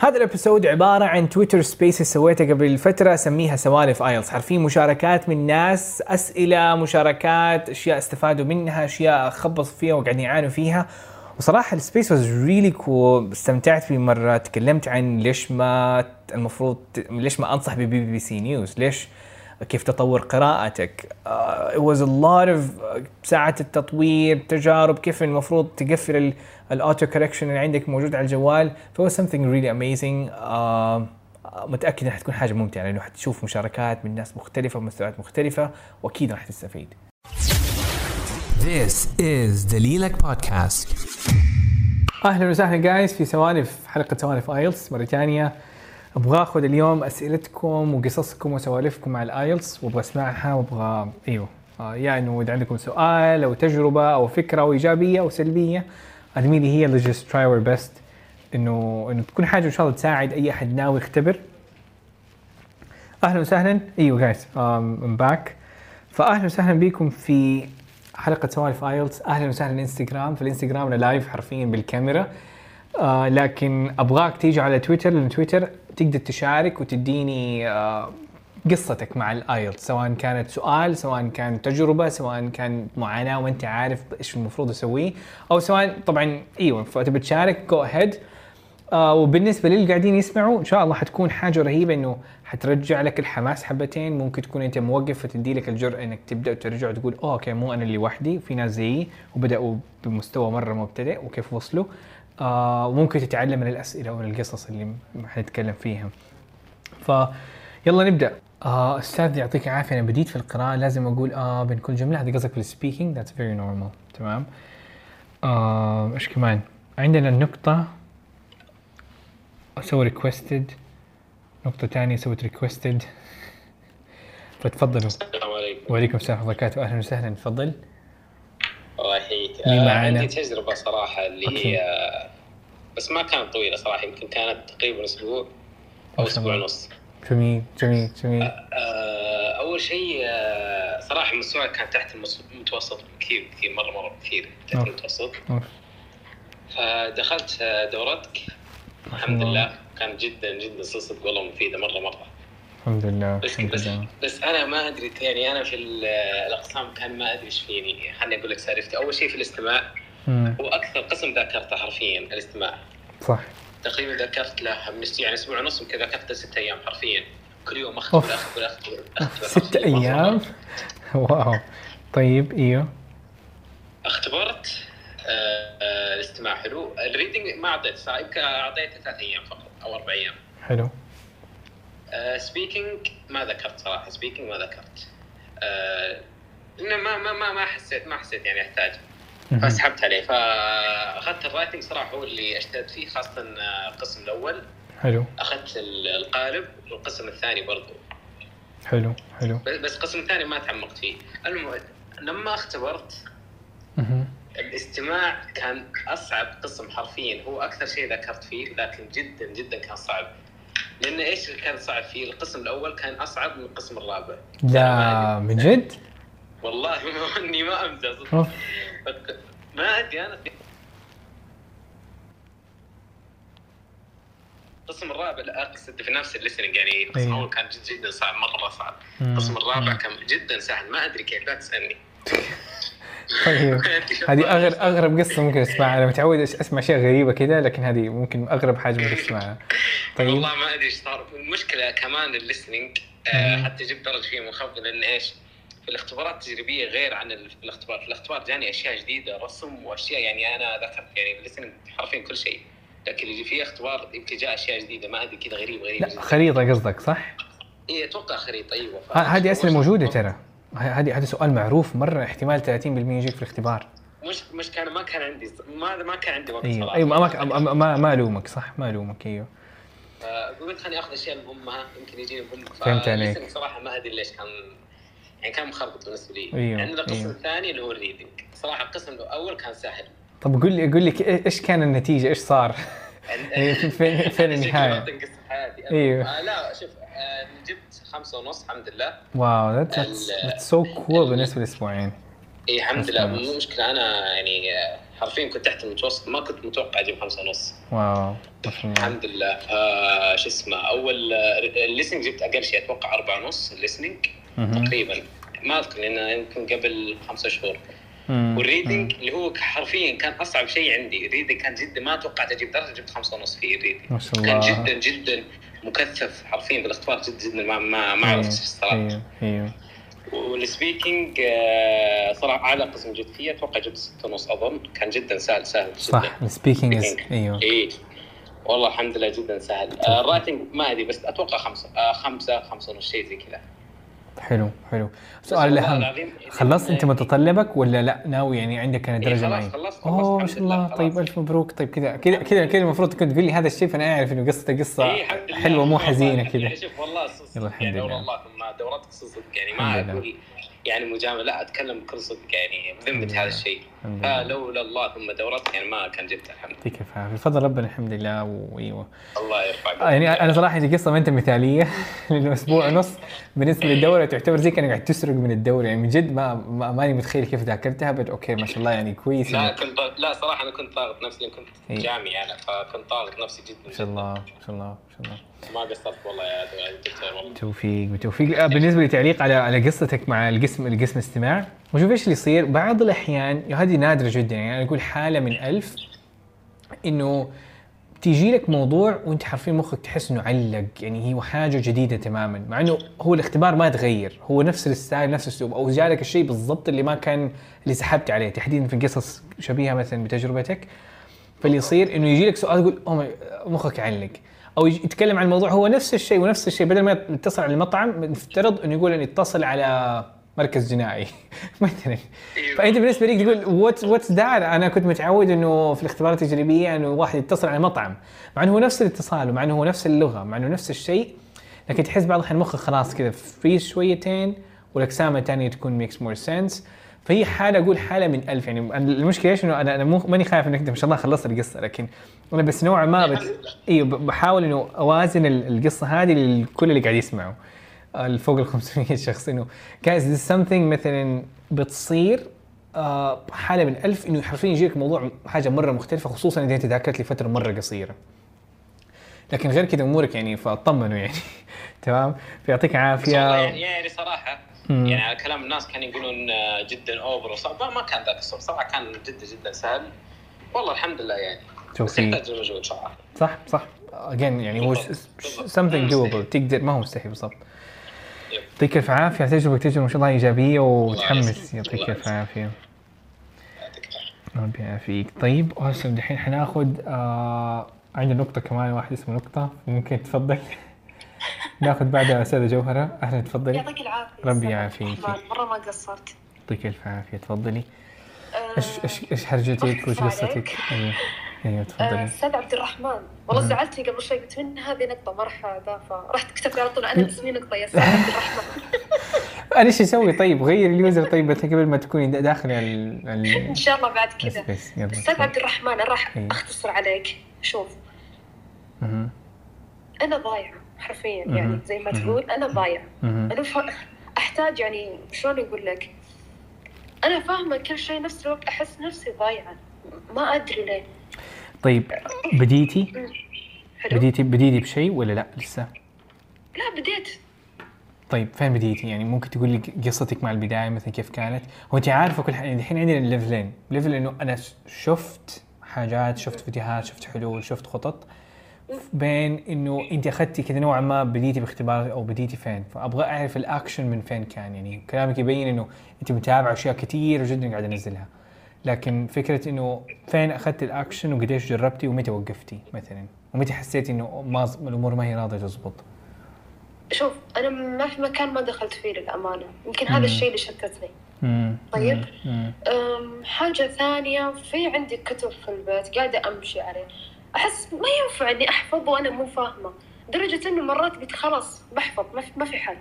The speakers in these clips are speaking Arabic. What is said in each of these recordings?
هذا ال episode عبارة عن تويتر space سويته قبل فترة اسميها سوالف ايلتس، عارفين مشاركات من ناس، أسئلة، مشاركات، أشياء استفادوا منها، أشياء خبصوا فيها وقاعدين يعانوا فيها. وصراحة ال space was really cool، استمتعت فيه مرة، تكلمت عن ليش ما المفروض ليش ما أنصح ب BBC News، ليش كيف تطور قراءتك. uh, it was a lot of uh, ساعات التطوير تجارب كيف المفروض تقفل ال auto correction اللي عندك موجود على الجوال. فهو something really amazing. uh, متأكد انها حتكون حاجة ممتعة لأنه حتشوف مشاركات من ناس مختلفة ومستويات مختلفة وأكيد راح تستفيد. This is دليلك بودكاست أهلا وسهلا guys في سوالف حلقة سوالف ايلتس مرة ثانية. أبغى آخذ اليوم أسئلتكم وقصصكم وسوالفكم مع الآيلتس وأبغى أسمعها وأبغى إيوه. آه انه اذا عندكم سؤال أو تجربة أو فكرة أو إيجابية أو سلبية ارمي هي اللي just try our best إنه إنه تكون حاجة إن شاء الله تساعد أي أحد ناوي يختبر. أهلا وسهلا. إيوه guys I'm back فاهلا وسهلا بكم في حلقة سوالف آيلتس. أهلا وسهلا إنستغرام. في الإنستغرام أنا live حرفيا بالكاميرا. آه لكن أبغاك تيجي على تويتر لأن تويتر تقدر تشارك وتديني آه قصتك مع الايلتس سواء كانت سؤال سواء كانت تجربة سواء كان معاناة وانت عارف إيش المفروض أسويه أو سواء طبعا إيوه فتبي تشارك go ahead وبالنسبة للي قاعدين يسمعوا إن شاء الله حتكون حاجة رهيبة إنه حترجع لك الحماس حبتين ممكن تكون أنت موقف فتدي لك الجرأة إنك تبدأ وترجع وتقول okay مو أنا اللي وحدي في ناس زيي وبدأوا بمستوى مرة مبتدئ وكيف وصلوا؟ آه وممكن تتعلم من الأسئلة ومن القصص اللي حنتكلم فيها. ف يلا نبدأ. آه أستاذ يعطيك العافية. أنا بديت في القراءة. لازم أقول آه بين كل جملة. هذه قصدك في ال speaking that's very normal تمام. آه إيش كمان؟ عندنا النقطه أسوي requested نقطة ثانية سويت requested فتفضلوا. السلام عليكم. وعليكم السلام ورحمة الله وبركاته. أهلا وسهلا. تفضل. الله يحييك. آه،؟ عندي تجربة صراحة اللي أوكي. هي بس ما كانت طويلة صراحة يمكن كانت تقريبا شاء أسبوع الله. ونص جميل جميل جميل أول شيء آه، صراحة مستواي كان تحت المتوسط كثير كثير مرة مرة كثير تحت. المتوسط. فدخلت آه، دورتك الحمد. لله كانت جدا جدا صدق والله مفيدة مرة مرة الحمد لله بس الحمد بس لله بس أنا ما أدري يعني أنا في ال- الأقسام كان ما أدري إيش فيني خليني أقول لك سالفتي أول شيء في الاستماع. هو أكثر قسم ذاكرته حرفيا الاستماع. صح. تقريبا ذاكرت له يعني أسبوع ونص يمكن ذاكرت ست أيام حرفيا. كل يوم. اختبر اختبر اختبر اختبر ست. أيام؟ wow. طيب إيوه. اختبرت آه، آه، الاستماع. حلو. ال reading ما اعطيت صراحة يمكن أعطيته ثلاث أيام فقط أو أربع أيام. حلو. speaking ما ذكرت صراحة speaking ما ذكرت. آه، ما ما ما ما حسيت ما حسيت يعني أحتاج. فسحبت عليه. فأخذت ال writing صراحة هو اللي اجتهدت فيه خاصة القسم الأول. حلو. أخذت ال- القالب والقسم الثاني برضو. حلو حلو. بس القسم الثاني ما تعمقت فيه. المهم لما اختبرت. الاستماع كان أصعب قسم حرفيا. هو أكثر شيء ذكرت فيه لكن جدا جدا كان صعب. لأن إيش اللي كان صعب فيه؟ القسم الأول كان أصعب من القسم الرابع. لا من جد؟ والله إني ما أمزح. أنا في القسم الرابع لا اقصد في نفس الليسننج يعني القسم أيوه. الأول كان جد جدا صعب مرة صعب. القسم الرابع. كان جدا سهل ما أدري كيف لا تسألني طيب هذه أغرب أغرب قصة ممكن أسمعها أنا متعود أسمع أشياء غريبة كذا لكن هذه ممكن أغرب حاجة ممكن أسمعها طيب والله ما أدري إيش صار المشكلة كمان الليسننج مم. حتى جبت درجة فيه منخفضه لأن إيش؟ في الاختبارات التجريبية غير عن الاختبار، في الاختبار جاني أشياء جديدة رسم وأشياء يعني أنا ذكرت يعني حرفيا كل شيء. لكن اللي في اختبار يمكن جاء أشياء جديدة ما أدري كذا غريب غريب. لا خريطة قصدك صح؟ اي أتوقع خريطة أيوه. هذه أسئلة موجودة ترى. هذه هذا سؤال معروف مرة احتمال 30% يجيك في الاختبار. مش مش كان ما كان عندي ما ما كان عندي وقت أيوه صراحة. أيوه ما ما ما, ما, ما ألومك صح؟ ما ألومك أيوه. قلت خليني آخذ أشياء المهمه يمكن يجيني بن فهمت عليك. صراحة ما أدري ليش كان يعني كان مخربط بالنسبة لي. أيوه، عندنا القسم أيوه. الثاني اللي هو ال reading. صراحة القسم الأول كان سهل. طب قول لي قول لي إيش كان النتيجة؟ إيش صار؟ إيه، فين- فين- حياتي؟ أيوه. آه لا شوف آه جبت خمسة ونص الحمد لله. wow that's so cool بالنسبة لأسبوعين إي الحمد لله. مو مشكلة أنا يعني آه، حرفيا كنت تحت المتوسط ما كنت متوقع أجيب خمسة ونص. wow الحمد لله. آه شو اسمه أول آه، ال listening جبت أقل شيء أتوقع أربعة ونص ال listening مهم. تقريبا. ما اذكر لأنه يمكن قبل خمسة شهور. وال reading اللي هو حرفيا كان أصعب شيء عندي. ال reading كان جدا ما توقعت أجيب درجة جبت خمسة ونص في ال reading ما شاء كان جدا جدا مكثف حرفيا بالاختبار جدا جدا ما ما, ما عرفت الصراحه أيوه وال speaking آه، صراحة أعلى قسم جبت فيه. أتوقع جبت ستة ونص أظن. كان جدا سهل سهل جدا. صح ال speaking is أيوه. إيه والله الحمد لله جدا سهل. آه، ال writing ما أدري بس أتوقع خمسة آه، خمسة خمسة ونص شيء زي كذا. حلو حلو السؤال الأهم خلصت أنت متطلبك ولا لأ ناوي يعني عندك أنا إيه، درجة معينة؟ خلصت خلصت اوه ما شاء الله لله، طيب. ألف مبروك طيب كذا كذا كذا كذا المفروض تكون تقول لي هذا الشيء فأنا أعرف إنه قصته قصة إيه،. حلوة مو حزينة يعني كذا شوف والله يلا الحمد يعني لله. والله ما دورتك صدق يعني ما. أقول يعني مجاملة لا اتكلم بكل صدق يعني بذمه. هذا الشيء. فلولا الله ثم دورتك يعني ما كان جبت الحمد يعطيك العافية. بفضل ربنا الحمد لله وايوه الله يرفعك. آه، يعني أنا صراحة دي قصة ما أنت مثالية. لأنه أسبوع ونص بالنسبة للدورة تعتبر زي كأنك قاعد تسرق من الدورة. يعني من جد ما, ما ماني متخيل كيف ذاكرتها بس أوكي ما شاء الله يعني كويس لا كنت لا صراحة أنا كنت ضاغط نفسي لأن كنت إيه. جامعي أنا فكنت ضاغط نفسي جدا. ما شاء الله ما شاء الله ما شاء الله. ما قصرت والله يا دكتور والله. توفيق بتوفيق آه، بالنسبة لتعليق على على قصتك مع القسم القسم استماع وشوف إيش اللي يصير. بعض الأحيان هذه نادرة جدا. يعني أنا أقول حالة من ألف إنه تيجي لك موضوع وأنت حرفيا مخك تحس إنه علق. يعني هي حاجة جديدة تماما. مع إنه هو الاختبار ما تغير. هو نفس الستايل نفس الأسلوب. أو جالك الشيء بالضبط اللي ما كان اللي سحبت عليه. تحديدا في قصص شبيهة مثلا بتجربتك. فاللي يصير إنه يجي لك سؤال تقول مخك يعلق أو يتكلم عن الموضوع. هو نفس الشيء ونفس الشيء. بدل ما يتصل على المطعم نفترض إنه يقول إنه يتصل على مركز جنائي. مثلا فأنت بالنسبة لك تقول what's what's that أنا كنت متعود إنه في الاختبارات التجريبية إنه واحد يتصل على مطعم. مع إنه هو نفس الاتصال ومع إنه هو نفس اللغة مع إنه نفس الشيء لكن تحس بعض الأحيان مخك خلاص كذا freeze شويتين والأجسام الثانية تكون makes more sense فهي حالة أقول حالة من ألف يعني المشكلة إيش؟ إنه أنا أنا مو ماني خايف إنك أنت ما شاء الله خلصت القصة لكن أنا بس نوعا ما بت... إيوه بحاول إنه أوازن ال- القصة هذه لكل اللي قاعد يسمعوا الفوق ال 500 شخص إنه this is something مثلا بتصير آه، حالة من ألف إنه حرفيا يجيك موضوع حاجة مرة مختلفة خصوصا إذا أنت ذاكرت لفتره مرة قصيرة. لكن غير كذا أمورك يعني فاطمنوا يعني. تمام؟ فيعطيك عافية. يعني يعني صراحة مم. يعني على كلام الناس كانوا يقولون آه، جدا اوفر وصعب. ما- كان ذاك الصعب. صراحة كان جدا جدا سهل. والله الحمد لله يعني. بس يحتاج مجهود صراحة. صح صح. Again يعني هو بالضبط، س- بالضبط. something مو doable. تقدر ما هو مستحيل بالضبط. يعطيك الف عافية. تجربه تجربه ما شاء الله إيجابية وتحمس. يعطيك الف. عافية. ربي يعافيك. طيب هسه دحين حناخذ آه عندنا نقطة كمان واحد اسمه نقطة. ممكن تفضل. ناخذ بعدها أستاذة جوهرة. أهلا تفضلي. يعطيك العافية. ربي يعافيك. مرة ما قصرت. يعطيك الف عافية. تفضلي. آه، إيش إيش إيش حرجتك وش قصتك؟ أيوه أيوه تفضلي أستاذ عبد الرحمن والله مم. زعلتني قبل شوي قلت من هذه نقطة مرحبا فرحت كتبت على طول أنا اسمي نقطة يا أستاذ عبد الرحمن أنا إيش أسوي طيب؟ غير اليوزر طيب قبل ما تكوني دا- داخل ال ال إن شاء الله بعد كذا تفضل. عبد الرحمن أنا راح إيه. أختصر عليك شوف مهم. أنا ضايعة حرفيا. يعني زي ما. تقول أنا ضايعة مهم. أنا ف- أحتاج يعني شلون أقول لك أنا فاهمة كل شيء نفس الوقت أحس نفسي ضايعة ما أدري ليه طيب بديتي حلو بديتي بديتي بشيء ولا لا لسه؟ لا بديت طيب فين بديتي؟ يعني ممكن تقول لي قصتك مع البداية مثلا كيف كانت؟ هو انت عارفة كل حاجة يعني الحين عندنا ليفلين، level إنه أنا شفت حاجات، شفت فيديوهات، شفت حلول، شفت خطط بين إنه أنت أخذتي كذا نوعا ما بديتي باختبار أو بديتي فين، فأبغى أعرف الاكشن من فين كان يعني كلامك يبين إنه أنت متابعة أشياء كثيره جدا قاعد أنزلها. لكن فكرة إنه فين أخذت الأكشن وقديش جربتي ومتى وقفتي مثلا؟ ومتى حسيتي إنه ما الأمور ما هي راضية تزبط؟ شوف أنا ما في مكان ما دخلت فيه للأمانة يمكن. هذا الشيء اللي شتتني. طيب. حاجة ثانية في عندي كتب في البيت قاعدة أمشي عليه أحس ما ينفع إني أحفظ وأنا مو فاهمة لدرجه إنه مرات قلت خلاص بحفظ ما في, ما في حل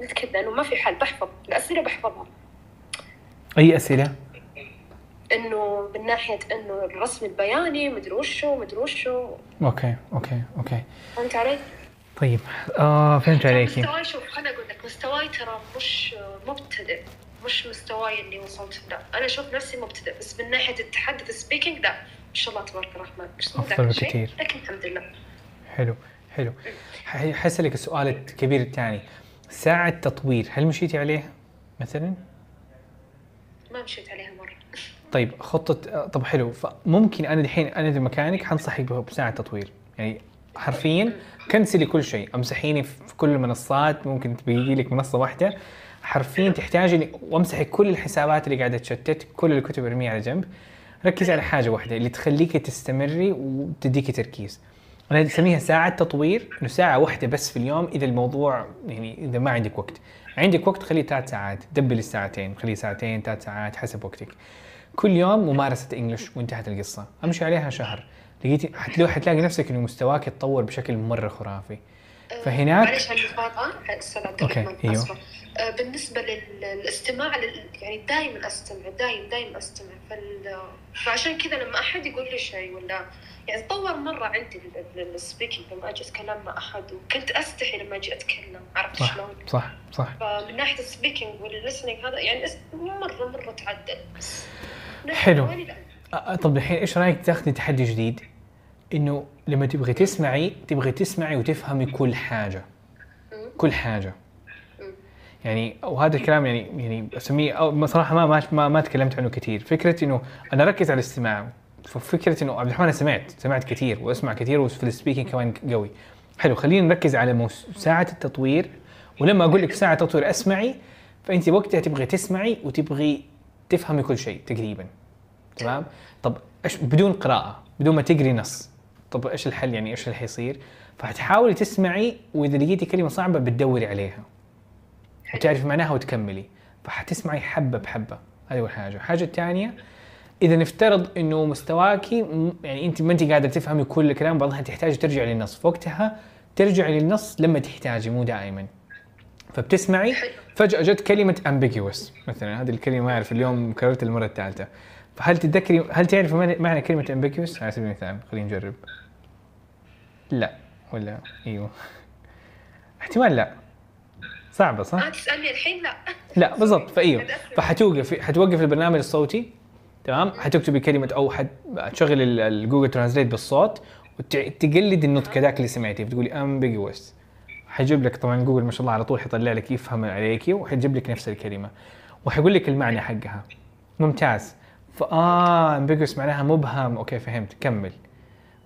قلت كذا إنه ما في حل بحفظ الأسئلة بحفظها أي أسئلة؟ إنه من ناحية إنه الرسم البياني مدري وشو مدري وشو. أوكي أوكي أوكي. فهمت علي؟ طيب آه فهمت عليكي. مستواي شوف خليني أقول لك مستواي ترى مش مبتدئ مش مستواي اللي وصلت له. أنا أشوف نفسي مبتدئ بس من ناحية التحدث speaking لا. ما شاء الله تبارك الرحمن. مش الشيء، بكثير. لكن الحمد لله. حلو حلو. حسألك السؤال الكبير الثاني ساعة تطوير هل مشيتي عليها مثلا؟ ما مشيت عليها. طيب خطة طب حلو فممكن أنا الحين أنا اذا مكانك حنصحك بساعة تطوير. يعني حرفيا كنسلي كل شيء أمسحيني في كل المنصات ممكن تبقي لك منصة واحدة. حرفيا تحتاجي وامسحي كل الحسابات اللي قاعدة تشتت كل الكتب ارميها على جنب. ركزي على حاجة واحدة اللي تخليك تستمري وتديكي تركيز. أنا اسميها ساعة تطوير إنه ساعة واحدة بس في اليوم إذا الموضوع يعني إذا ما عندك وقت. عندك وقت خليه ثلاث ساعات double الساعتين خليه ساعتين ثلاث ساعات حسب وقتك. كل يوم ممارسة English وانتهت القصة. أمشي عليها شهر. لقيتي حتلاقي حتلاقي نفسك إنه مستواك يتطور بشكل مرة خرافي. فهناك معلش على المقاطعة أستاذ عبد الرحمن. آسفة. آه، بالنسبة للاستماع لل... يعني دائما أستمع دائما دائما أستمع. فال... فعشان كذا لما أحد يقول لي شيء ولا يعني تطور مرة عندي ال speaking لما أجي أتكلم مع أحد وكنت أستحي لما أجي أتكلم عرفت شلون؟ صح صح. فمن ناحية ال speaking وال listening هذا يعني مرة مرة تعدل. حلو. طب الحين إيش رأيك تاخذي تحدي جديد؟ إنه لما تبغي تسمعي تبغي تسمعي وتفهمي كل حاجة. كل حاجة. يعني وهذا الكلام يعني يعني أسميه أو صراحة ما ما ما, ما تكلمت عنه كثير فكرة إنه أنا أركز على الاستماع. ففكره إنه عبد الرحمن أنا سمعت سمعت كثير وأسمع كثير وفي ال speaking كمان قوي. حلو خلينا نركز على ساعة التطوير. ولما أقول لك ساعة تطوير أسمعي فأنت وقتها تبغي تسمعي وتبغي تفهمي كل شيء تقريبا تمام؟ طب إيش بدون قراءة بدون ما تقري نص طب إيش الحل؟ يعني إيش اللي حيصير فحتحاولي تسمعي وإذا لقيتي كلمة صعبة بتدوري عليها. وتعرف معناها وتكملي. فحتسمعي حبة بحبة. هذه أول حاجة. الحاجة الثانية إذا نفترض إنه مستواكي يعني انت ما انت قادرة تفهمي كل الكلام بعضها تحتاجي ترجعي للنص. فوقتها ترجعي للنص لما تحتاجي مو دائما. فبتسمعي فجأة جت كلمة ambiguous مثلا. هذه الكلمة ما أعرف اليوم كررتها المرة الثالثة. فهل تتذكري هل تعرفي معنى- كلمة ambiguous على سبيل المثال خلينا نجرب. لا ولا؟ أيوه. احتمال لا. صعبة صح؟ ما تسألني الحين؟ لا. لا بالضبط. فأيوه. فحتوقف حتوقف البرنامج الصوتي. تمام؟ حتكتبي كلمة أو حت تشغل ال- ال Google Translate بالصوت وتقلد النطق ذاك اللي سمعتيه. بتقولي ambiguous. حيجيب لك طبعا جوجل ما شاء الله على طول حيطلع لك يفهم عليكي وحيجيب لك نفس الكلمة. وحيقول لك المعنى حقها. ممتاز. فاه ambiguous معناها مبهم. أوكي فهمت. كمل.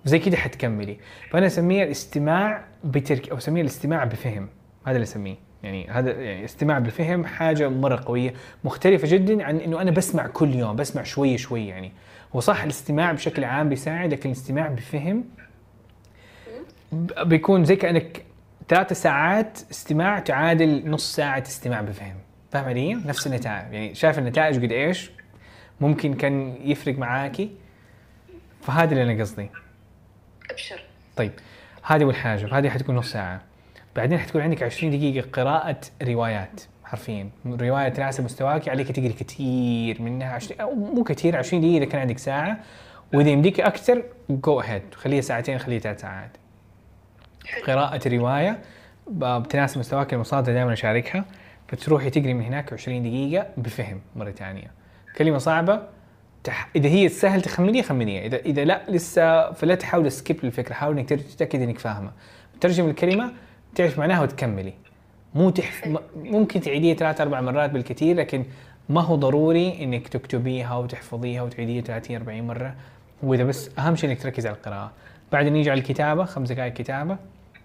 وزي كده حتكملي. فأنا اسميها الاستماع بترك أو اسميها الاستماع بفهم. هذا اللي أسميه. يعني هذا يعني استماع بفهم حاجة مرة قوية مختلفة جدا عن إنه أنا بسمع كل يوم بسمع شوي شوي يعني. هو صح الاستماع بشكل عام بيساعد لكن الاستماع بفهم بيكون زي كأنك ثلاثة ساعات استماع تعادل نص ساعة استماع بفهم. فاهم علي؟ نفس النتائج. يعني شايف النتائج قد إيش؟ ممكن كان يفرق معاكي؟ فهذا اللي أنا قصدي. أبشر. طيب هذه أول حاجة. فهذه حتكون نص ساعة. بعدين حتكون عندك 20 دقيقة قراءة روايات حرفيا. رواية تناسب مستواك عليك تقري كثير منها 20 أو مو كثير 20 دقيقة اذا كان عندك ساعة. وإذا يمديك أكثر جو اهيد خليها ساعتين خليها ثلاث ساعات. قراءة رواية بتناسب مستواك المصادر دائما أشاركها فتروحي تقري من هناك 20 دقيقة بفهم مرة ثانية. كلمة صعبة تح... إذا هي سهل تخمنيها خمنيها إذا إذا لا لسه فلا تحاول سكيب الفكرة حاول إنك تتأكد إنك فاهمة. ترجم الكلمة تعرف معناها وتكملي. مو تحف... م- ممكن تعيديها ثلاث أربع مرات بالكثير لكن ما هو ضروري إنك تكتبيها وتحفظيها وتعيديها 30 40 مرة. وإذا بس أهم شيء إنك تركز على القراءة. بعدين نيجي على الكتابة خمس دقائق كتابة.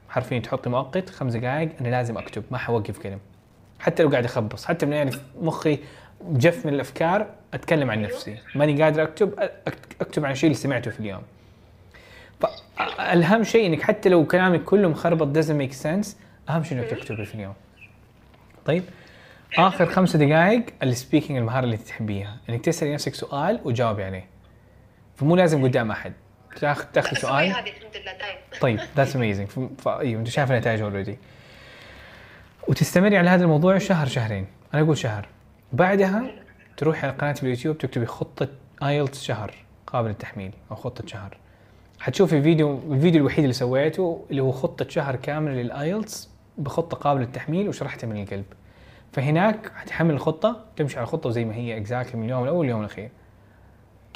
حرفيا تحطي مؤقت خمس دقائق أنا لازم أكتب ما حوقف كلام. حتى لو قاعد أخبص حتى من يعني مخي جف من الأفكار أتكلم عن نفسي. ماني قادر أكتب أكتب عن الشيء اللي سمعته في اليوم. فالاهم شيء إنك حتى لو كلامك كله مخربط doesn't make sense أهم شيء إنك تكتبه في اليوم. طيب آخر خمسة دقائق ال speaking المهارة اللي تحبيها. إنك تسألي نفسك سؤال وجاوبي عليه. فمو لازم قدام أحد. تاخذ تاخذ أسوي سؤال؟ هذه الحمد لله دايم. طيب that's amazing أيوه أنت شايف النتائج already وتستمري على هذا الموضوع شهر شهرين. أنا أقول شهر. بعدها تروحي على قناه اليوتيوب تكتبي خطة IELTS شهر قابل للتحميل أو خطة شهر. حتشوفي فيديو الفيديو الوحيد اللي سويته اللي هو خطة شهر كامل لل IELTS بخطة قابلة للتحميل وشرحتها من القلب. فهناك حتحمل الخطة تمشي على الخطه زي ما هي exactly من اليوم الأول لليوم الأخير.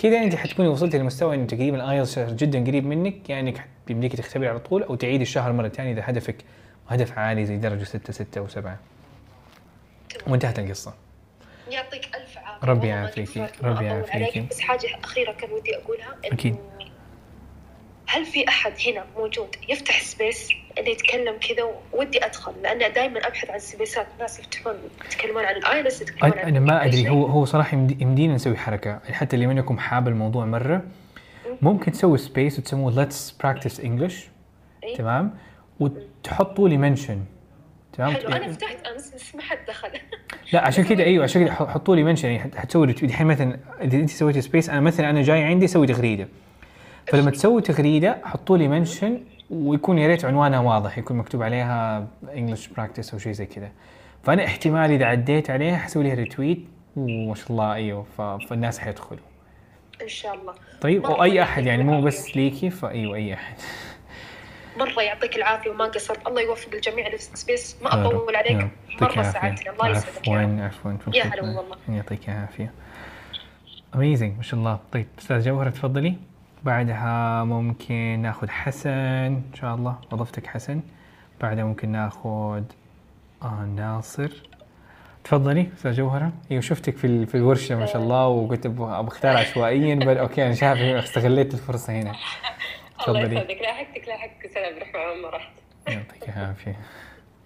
كذا انت حتكوني وصلتي لمستوى انه تقريبا ال IELTS جدا قريب منك يعني انك بيمديك تختبري على طول أو تعيدي الشهر مرة ثانية إذا هدفك هدف عالي زي درجة 6 6 و7 وانتهت القصة يعطيك ألف عافية ربي ما ربي. عليك. بس حاجة أخيرة كان ودي أقولها أكيد. هل في أحد هنا موجود يفتح space اللي يتكلم كذا؟ ودي أدخل لأن دائما أبحث عن سبيسات ناس يفتحون يتكلمون عن ال IELTS يتكلمون عن أنا ما أدري. هو هو صراحة يمدي- يمدينا نسوي حركة. حتى اللي منكم حاب الموضوع مرة. ممكن تسوي space وتسموه let's practice English إيه؟ تمام؟ وتحطوا لي mention تمام؟ حلو أنا فتحت أمس بس ما حد دخل. لا عشان كذا أيوه عشان كذا حطوا لي mention يعني حت- حتسوي الحين مثلا إذا أنت سويتي space أنا مثلا أنا جاي عندي أسوي تغريدة. فلما تسوي تغريدة حطوا لي mention ويكون يا ريت عنوانها واضح يكون مكتوب عليها English practice أو شيء زي كذا. فأنا احتمال إذا عديت عليها حسوي لها retweet وما شاء الله أيوه فالناس حيدخلوا. إن شاء الله. طيب مرة أو اي يعطيك أحد يعني مو. بس ليكي فأيوه أي أحد. مرة يعطيك العافية وما قصرت. الله يوفق الجميع في سبيس ما. أطول عليك. مرة. ساعدتني الله يسعدك. عفوا عفوا يا هلا والله. يعطيك العافية. اميزنج ما شاء الله. طيب أستاذ جوهر تفضلي. بعدها ممكن ناخذ حسن إن شاء الله. وظفتك حسن. بعدها ممكن ناخذ آه ناصر. تفضلي أستاذ جوهرة. أيوه شفتك في في الورشة ما شاء الله وقلت اختار عشوائيا بل أوكي أنا شايف استغليت الفرصة هنا. الله تفضلي. يسعدك لاحقتك لاحقتك أستاذ عبد الرحمن ما رحت يعطيك العافية.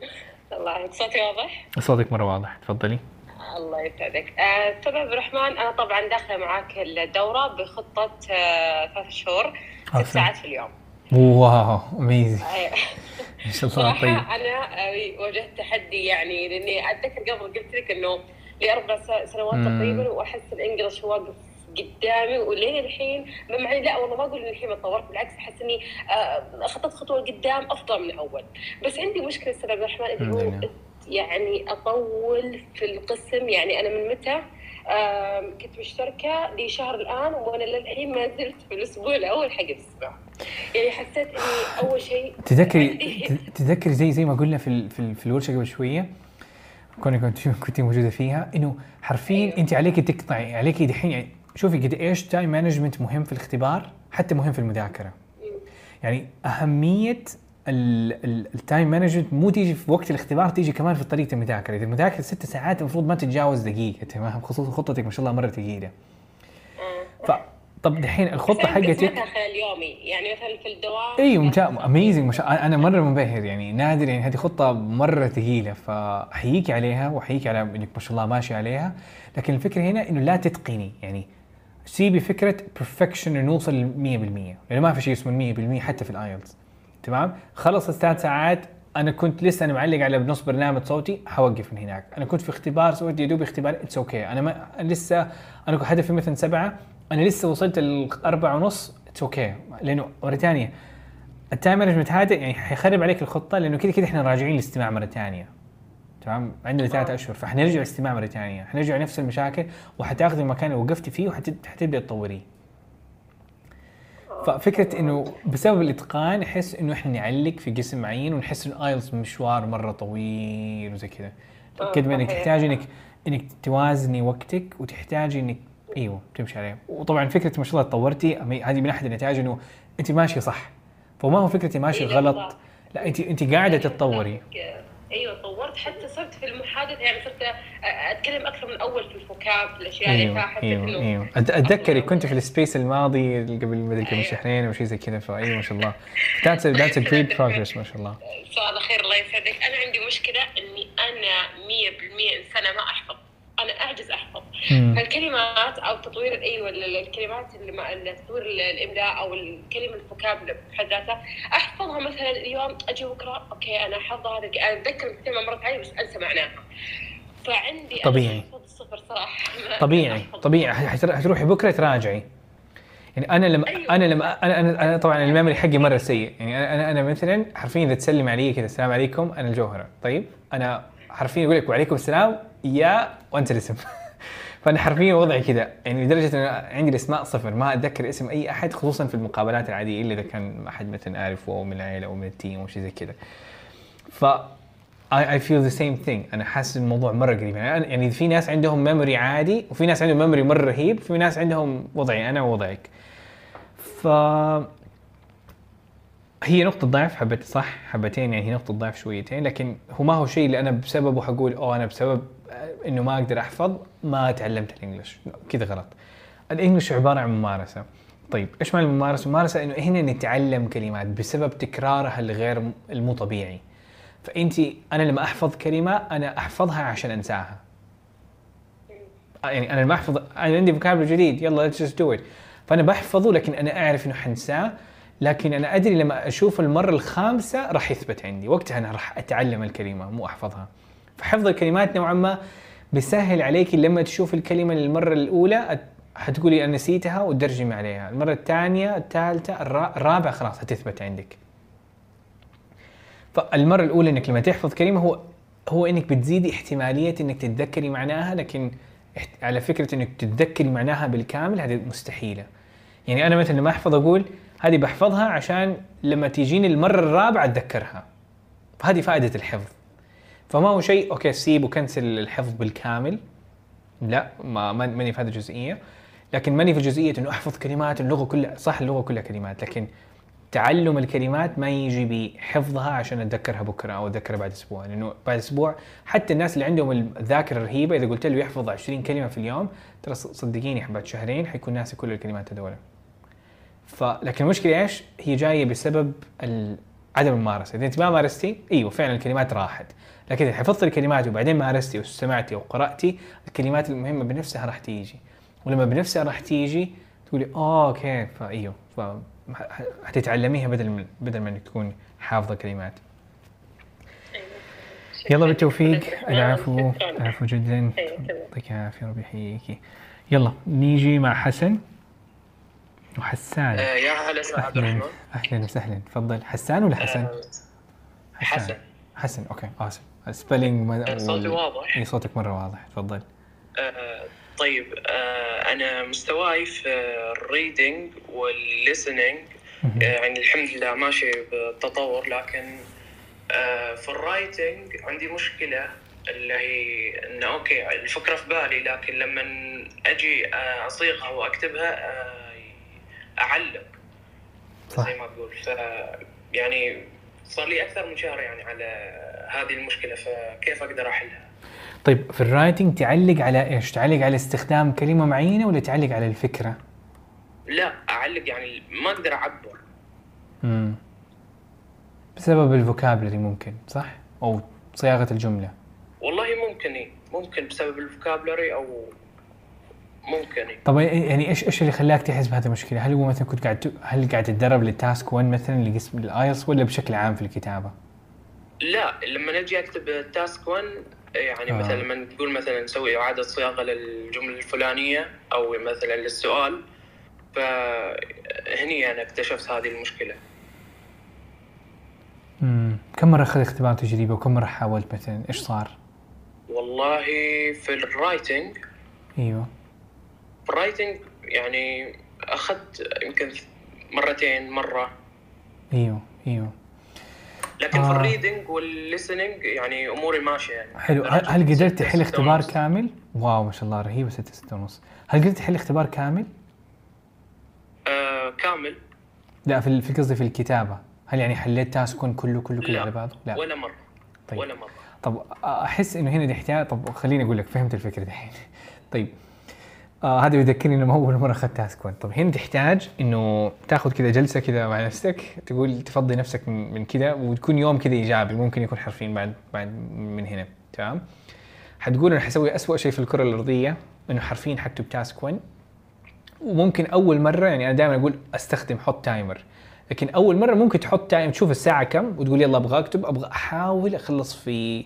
الله يعافيك صوتي واضح؟ صوتك مرة واضح. تفضلي. الله يسعدك. آه، أستاذ عبد الرحمن أنا طبعا داخلة معاك الدورة بخطة آه، ثلاث شهور ست ساعات في اليوم. wow amazing آه، ما شاء الله صراحة طيب. أنا واجهت تحدي يعني لأني أتذكر قبل قلت لك إنه لي أربع سنوات. تقريبا وأحس الانجلش واقف قدامي ولين الحين مع لا والله ما أقول إني الحين ما تطورت بالعكس أحس إني خطيت خطوة لقدام أفضل من اول بس عندي مشكلة أستاذ عبد الرحمن اللي هو. يعني أطول في القسم يعني أنا من متى؟ كنت مشتركة لشهر الآن وأنا للحين ما زلت في الأسبوع الأول حق الإسبوع. يعني حسيت إني أول شيء تذكري تذكري زي زي ما قلنا في في, في الورشة قبل شوية كنا كنت كنت موجودة فيها إنه حرفيا أيوه. انت عليك تقطعي عليك دحين يعني شوفي قد إيش time management مهم في الاختبار حتى مهم في المذاكرة. يعني أهمية ال time management مو تيجي في وقت الاختبار تيجي كمان في طريقه المذاكرة. إذا المذاكرة ست ساعات المفروض ما تتجاوز دقيقة تمام؟ خصوصا خطتك ما شاء الله مرة ثقيله ف طب دحين الخطة حقتك؟ خلال يومي. يعني مثلا في الدوام اي ممتاز. amazing مش... أنا مرة منبهر. يعني نادر يعني هذه خطة مرة ثقيله فأحييك عليها وأحييك على إنك ما شاء الله ماشي عليها. لكن الفكرة هنا إنه لا تتقني. يعني سيبي فكرة perfection إنه نوصل ل 100% لأنه ما في شيء اسمه 100% حتى في ال IELTS تمام؟ خلص الثلاث ساعات أنا كنت لسه أنا معلق على نص برنامج صوتي حوقف من هناك. أنا كنت في اختبار سويت يا دوب اختبار it's okay أنا ما لسه أنا كنت هدفي مثلا سبعة أنا لسه وصلت الأربعة ونص it's okay لأنه مرة ثانية ال time management هذا يعني حيخرب عليك الخطة لأنه كذا كذا إحنا راجعين الاستماع مرة ثانية. تمام؟ عندنا ثلاث أشهر فحنرجع الاستماع مرة ثانية. حنرجع نفس المشاكل وحتاخذي المكان اللي وقفتي فيه وحتبدأ تطوريه. ففكرة إنه بسبب الإتقان احس إنه إحنا نعلق في قسم معين ونحس إنه IELTS مشوار مرة طويل وزي كذا. آه، قد ما إنك. تحتاج انك إنك توازني وقتك وتحتاجي انك أيوه تمشي عليه وطبعا فكرة ما شاء الله تطورتي هذه من أحد النتائج إنه انت ماشية صح. فما هو فكرتي ماشي إيه، غلط. لا. انت انت قاعدة تتطوري. أيوه طورت حتى صرت في المحادثة يعني صرت أتكلم أكثر من أول في ال vocab في الأشياء اللي أيوه فيها أيوه إنه أيوه. أت- اتذكري كنت في ال space الماضي اللي قبل مدري كم أيوة. شهرين أو شيء زي كذا فأيوة ما شاء الله. that's that's great progress ما شاء الله. سؤال اخير الله يسعدك. أنا عندي مشكلة إني أنا 100% إنسانة ما أحفظ. أنا أعجز أحفظ. فالكلمات أو تطوير أيوه ال- ال- الكلمات اللي تطوير ال- الإملاء أو الكلمة ال vocab بحد ذاتها أحفظها مثلا اليوم أجي بكرة okay أنا أحفظها هذا أنا أتذكر الكلمة مرت علي بس أنسى معناها فعندي طبيعي. صفر صراحة طبيعي. طبيعي حتر- حتروحي بكرة تراجعي يعني أنا لما أيوة. أنا لما أنا أنا, أنا طبعا ال memory حقي مرة سيء يعني أنا أنا, أنا مثلا حرفيا إذا تسلم علي كذا السلام عليكم أنا الجوهرة طيب أنا حرفيا أقول لك وعليكم السلام يا وانت الاسم. فأنا حرفيا وضعي كذا يعني لدرجة إن عندي الأسماء صفر. ما أتذكر اسم أي أحد خصوصا في المقابلات العادية إلا إذا كان احد مثلا اعرفه أو من العيلة أو من ال team أو شيء زي كذا ف I, I feel the same thing. أنا حاسس الموضوع مرة قريب. يعني, يعني في ناس عندهم memory عادي وفي ناس عندهم memory مرة رهيب في ناس عندهم وضعي أنا ووضعك. ف هي نقطة ضعف حبت صح؟ حبتين. يعني هي نقطة ضعف شويتين. لكن هو ما هو شيء اللي أنا بسببه حقول أوه أنا بسبب إنه ما أقدر أحفظ ما تعلمت الإنجليش. لا، كذا غلط. الإنجليش عبارة عن ممارسة. طيب إيش معنى الممارسة؟ الممارسة إنه هنا نتعلم كلمات بسبب تكرارها الغير م- المو طبيعي. فأنت أنا لما أحفظ كلمة أنا أحفظها عشان أنساها. يعني أنا لما أحفظ أنا عندي فوكابلري جديد يلا let's just do it. فأنا بحفظه لكن أنا أعرف إنه حنساه لكن أنا أدري لما أشوف المرة الخامسة راح يثبت عندي. وقتها أنا راح أتعلم الكلمة مو أحفظها. فحفظ الكلمات نوعا ما بيسهل عليك لما تشوف الكلمة للمرة الأولى أت- حتقولي أنا نسيتها وترجمي عليها. المرة الثانية الثالثة الرا- الرابعة خلاص هتثبت عندك. فالمرة الأولى إنك لما تحفظ كلمة هو هو إنك بتزيدي احتمالية إنك تتذكري معناها لكن على فكرة إنك تتذكري معناها بالكامل هذه مستحيلة. يعني أنا مثلا لما أحفظ أقول هذه بحفظها عشان لما تيجيني المرة الرابعة أتذكرها. فهذه فائدة الحفظ. فما هو شيء أوكي سيب وكنسل الحفظ بالكامل. لا ما ما- ماني في هذه الجزئية. لكن ماني في جزئية إنه أحفظ كلمات اللغة كلها صح اللغة كلها كلمات. لكن تعلم الكلمات ما يجي بحفظها عشان أتذكرها بكرة أو أتذكرها بعد أسبوع. لأنه بعد أسبوع حتى الناس اللي عندهم الذاكرة الرهيبة إذا قلت له يحفظ 20 كلمة في اليوم ترى صدقيني بعد شهرين حيكون ناسي كل الكلمات هذول. فلكن المشكلة إيش؟ هي جاية بسبب عدم الممارسة، إذا أنت ما مارستي إيوه فعلا الكلمات راحت، لكن إذا حفظت الكلمات وبعدين مارستي وسمعتي وقرأتي الكلمات المهمة بنفسها راح تيجي، ولما بنفسها راح تيجي تقولي آه أوكي فايوه حتتعلميها بدل من بدل ما إنك تكون حافظة كلمات. يلا بالتوفيق. العفو. العفو جدا. أيوة،. يعطيك العافية ربي يحييكي. يلا نيجي مع حسن وحسان. آه، يا هلا عبد الرحمن أهلا وسهلا. تفضل. حسان ولا حسن؟ آه، حسن. حسن okay آسف. ال spelling ما- صوتي واضح. اي صوتك مرة واضح. تفضل. آه، طيب آه، أنا مستواي في ال reading وال listening مهم. يعني الحمد لله ماشي بتطور لكن آه، في ال writing عندي مشكلة اللي هي انه okay الفكرة في بالي لكن لما أجي آه، أصيغها وأكتبها آه، أعلق صح. زي ما تقول. ف يعني صار لي أكثر من شهر يعني على هذه المشكلة فكيف أقدر أحلها؟ طيب في ال writing تعلق على إيش؟ تعلق على استخدام كلمة معينة ولا تعلق على الفكرة؟ لا أعلق يعني ما أقدر أعبر امم بسبب ال vocabulary ممكن صح؟ أو صياغة الجملة والله ممكن إيه. ممكن بسبب ال vocabulary أو ممكن إيه. طب يعني إيش إيش اللي خلاك تحس بهذه المشكلة؟ هل هو مثلا كنت قاعد هل قاعد تتدرب لل task 1 مثلا لقسم ال IELTS ولا بشكل عام في الكتابة؟ لا لما نجي أكتب ال task 1 يعني آه. مثلا لما تقول مثلا نسوي إعادة صياغة للجملة الفلانية أو مثلا للسؤال فهني أنا اكتشفت هذه المشكلة امم كم مرة اخذ اختبار تجريبي وكم مرة حاولت مثلا؟ إيش صار؟ والله في ال writing أيوه في ال writing يعني أخذت يمكن مرتين مرة إيوه إيوه لكن آه. في ال reading وال listening يعني أموري ماشية يعني حلو هل, هل قدرت تحل اختبار ونص. كامل؟ واو ما شاء الله رهيبة 6 6 ونص هل قدرت تحل اختبار كامل؟ آه كامل لا في في قصدي في الكتابة هل يعني حليت تاسكون كله كله كله. على بعضه؟ لا ولا مرة طيب. ولا مرة طب أحس إنه هنا يحتاج طب خليني أقول لك فهمت الفكرة دحين طيب آه هذا بيذكرني إنه اول مره أخذت تاسك 1 طب هنا تحتاج إنه تاخذ كذا جلسة كذا مع نفسك تقول تفضي نفسك من, كذا وتكون يوم كذا إيجابي ممكن يكون حرفين بعد بعد من هنا. تمام؟ حتقول أنا حسوي اسوء شيء في الكرة الأرضية إنه حرفيا حكتب task 1 وممكن أول مرة يعني أنا دائما أقول أستخدم حط timer لكن أول مرة ممكن تحط time تشوف الساعة كم وتقول يلا أبغى أكتب أبغى أحاول أخلص في